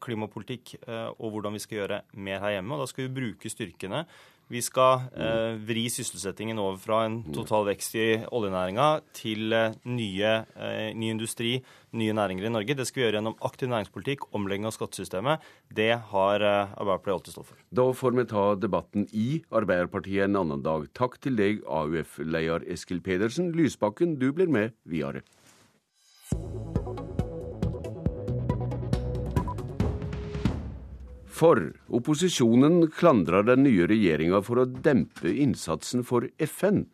Speaker 53: klimapolitikk og hvordan vi skal gjøre mer her hjemme. og Da skal vi bruke styrkene vi skal eh, vri sysselsettingen over fra en total vekst i oljenæringa til eh, nye, eh, ny industri, nye næringer i Norge. Det skal vi gjøre gjennom aktiv næringspolitikk, omlegging av skattesystemet. Det har eh, Arbeiderpartiet alltid stått for.
Speaker 52: Da får vi ta debatten i Arbeiderpartiet en annen dag. Takk til deg, AUF-leder Eskil Pedersen. Lysbakken, du blir med videre. For opposisjonen klandrer den nye regjeringa for å dempe innsatsen for FN.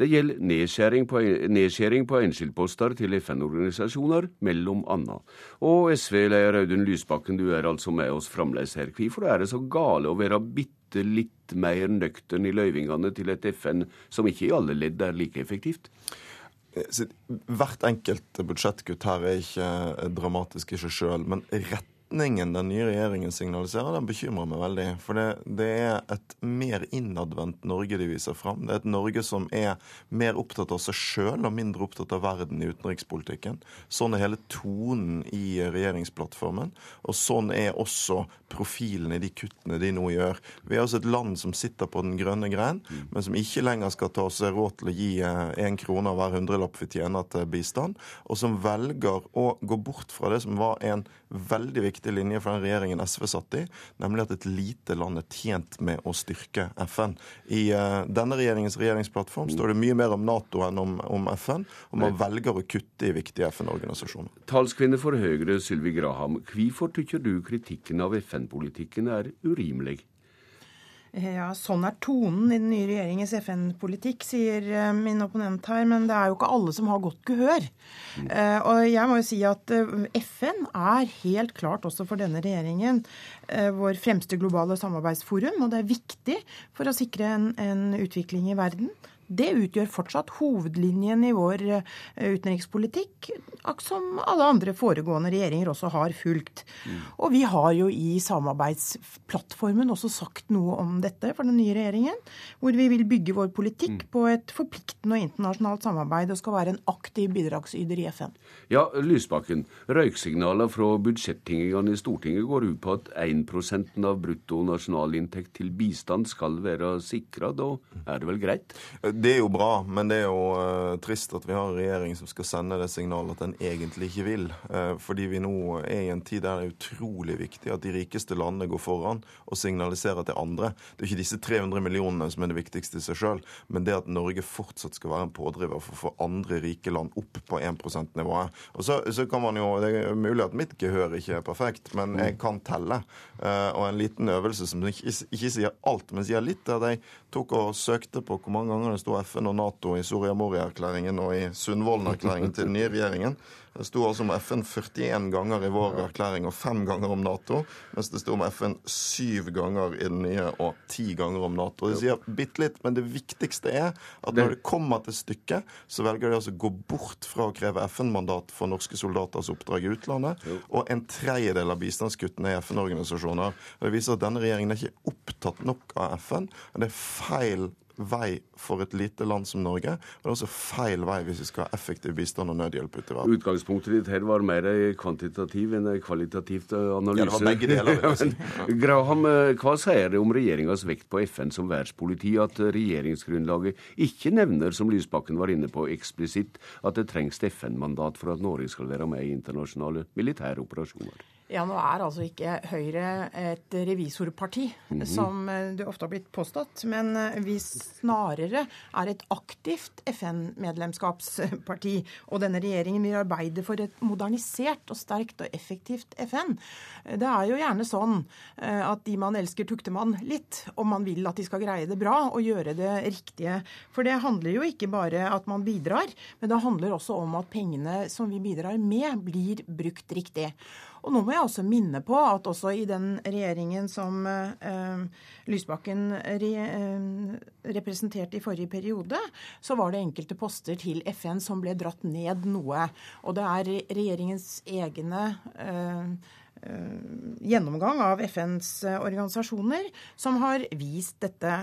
Speaker 52: Det gjelder nedskjæring på, nedskjæring på enkeltposter til FN-organisasjoner, mellom annet. Og SV-leder Audun Lysbakken, du er altså med oss fremdeles her. Hvorfor er det så gale å være bitte litt mer nøktern i løyvingene til et FN som ikke i alle ledd er like effektivt?
Speaker 46: Hvert enkelt budsjettkutt her er ikke dramatisk i seg sjøl, men rett retningen den nye regjeringen signaliserer, den bekymrer meg veldig. For det, det, er et mer innadvendt Norge de viser fram. Det er et Norge som er mer opptatt av seg sjøl og mindre opptatt av verden i utenrikspolitikken. Sånn er hele tonen i regjeringsplattformen. Og sånn er også profilen i de kuttene de nå gjør. Vi er altså et land som sitter på den grønne grein, men som ikke lenger skal ta seg råd til å gi én krone av hver hundrelapp vi tjener til bistand, og som velger å gå bort fra det som var en veldig viktig riktig linje for den regjeringen SV satt i, nemlig at et lite land er tjent med å styrke FN. I uh, denne regjeringens regjeringsplattform står det mye mer om Nato enn om, om FN, og man velger å kutte i viktige FN-organisasjoner.
Speaker 52: Talskvinne for Høyre, Sylvi Graham, hvorfor tykker du kritikken av FN-politikken er urimelig?
Speaker 43: Ja, Sånn er tonen i den nye regjeringens FN-politikk, sier eh, min opponent her. Men det er jo ikke alle som har godt gehør. Mm. Og jeg må jo si at eh, FN er helt klart også for denne regjeringen vår fremste globale samarbeidsforum. Og det er viktig for å sikre en, en utvikling i verden. Det utgjør fortsatt hovedlinjen i vår eh, utenrikspolitikk, som alle andre foregående regjeringer også har fulgt. Mm. Og vi har jo i samarbeidsplattformen også sagt noe om dette for den nye regjeringen, hvor vi vil bygge vår politikk mm. på et forpliktende og internasjonalt samarbeid og skal være en aktiv bidragsyder i FN.
Speaker 52: Ja, Lysbakken. Røyksignaler fra budsjettingene i Stortinget går ut på at 1% av brutto nasjonalinntekt til bistand skal være sikra. Da er det vel greit?
Speaker 46: Det er jo bra, men det er jo uh, trist at vi har en regjering som skal sende det signalet at den egentlig ikke vil. Uh, fordi vi nå er i en tid der det er utrolig viktig at de rikeste landene går foran og signaliserer til andre. Det er ikke disse 300 millionene som er det viktigste i seg sjøl, men det at Norge fortsatt skal være en pådriver for å få andre rike land opp på 1 %-nivået. Og så, så, kan man jo, Det er mulig at mitt gehør ikke er perfekt, men jeg kan telle. Uh, og en liten øvelse som ikke, ikke sier alt, men sier litt, er at jeg tok og søkte på hvor mange ganger det sto FN og Nato i Soria Moria-erklæringen og i Sundvolden-erklæringen til den nye regjeringen. Det sto altså om FN 41 ganger i vår erklæring og fem ganger om Nato, mens det sto om FN syv ganger i den nye og ti ganger om Nato. De sier bitte litt, men det viktigste er at når det kommer til stykket, så velger de altså å gå bort fra å kreve FN-mandat for norske soldaters oppdrag i utlandet, og en tredjedel av bistandskuttene i FN-organisasjoner. Det viser at denne regjeringen er ikke opptatt nok av FN. og Det er feil vei for et lite land som Norge. Og det er også feil vei hvis vi skal ha effektiv bistand og nødhjelp ute i verden.
Speaker 52: Utgangspunktet ditt her var mer kvantitativ enn kvalitativt analyse.
Speaker 46: Ja, det var begge deler.
Speaker 52: Si. Graham, eh, hva sier det om regjeringas vekt på FN som verdenspoliti, at regjeringsgrunnlaget ikke nevner, som Lysbakken var inne på eksplisitt, at det trengs FN-mandat for at Norge skal være med i internasjonale militære operasjoner?
Speaker 43: Ja, nå er altså ikke Høyre et revisorparti, mm -hmm. som eh, det ofte har blitt påstått. Men eh, vi snarere er et aktivt FN-medlemskapsparti. Og denne regjeringen vil arbeide for et modernisert og sterkt og effektivt FN. Det er jo gjerne sånn eh, at de man elsker, tukter man litt. Og man vil at de skal greie det bra og gjøre det riktige. For det handler jo ikke bare at man bidrar, men det handler også om at pengene som vi bidrar med, blir brukt riktig. Og nå må jeg også minne på at også i den regjeringen som eh, Lysbakken re, eh, representerte i forrige periode, så var det enkelte poster til FN som ble dratt ned noe. Og det er regjeringens egne eh, gjennomgang av FNs organisasjoner som har vist dette.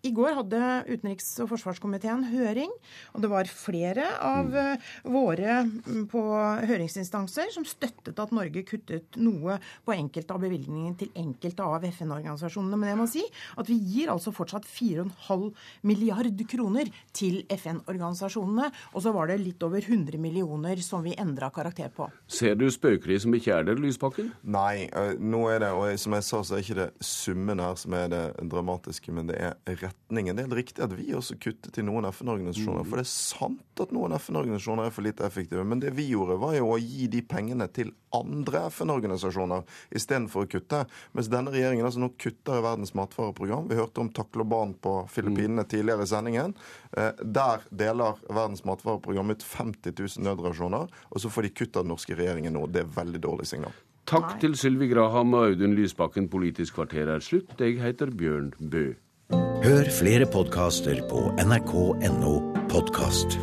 Speaker 43: I går hadde utenriks- og forsvarskomiteen høring, og det var flere av mm. våre mm, på høringsinstanser som støttet at Norge kuttet noe på enkelte av bevilgningene til enkelte av FN-organisasjonene. Men jeg må si at vi gir altså fortsatt 4,5 milliard kroner til FN-organisasjonene, og så var det litt over 100 millioner som vi endra karakter på.
Speaker 52: Ser du spøkeri som ikke er der, Lysbakken?
Speaker 46: Nei, nå er det, og som jeg sa, så er ikke det summen her som er det dramatiske, men det er retningen. Det er helt riktig at vi også kutter til noen FN-organisasjoner. For det er sant at noen FN-organisasjoner er for lite effektive. Men det vi gjorde, var jo å gi de pengene til andre FN-organisasjoner istedenfor å kutte. Mens denne regjeringen altså nå kutter i Verdens matvareprogram. Vi hørte om Takloban på Filippinene tidligere i sendingen. Eh, der deler Verdens matvareprogram ut 50 000 nødrasjoner, og så får de kutt av den norske regjeringen nå. Det er veldig dårlig signal.
Speaker 52: Takk til Sylvi Graham og Audun Lysbakken. Politisk kvarter er slutt. Jeg heter Bjørn Bø.
Speaker 54: Hør flere podkaster på nrk.no podkast.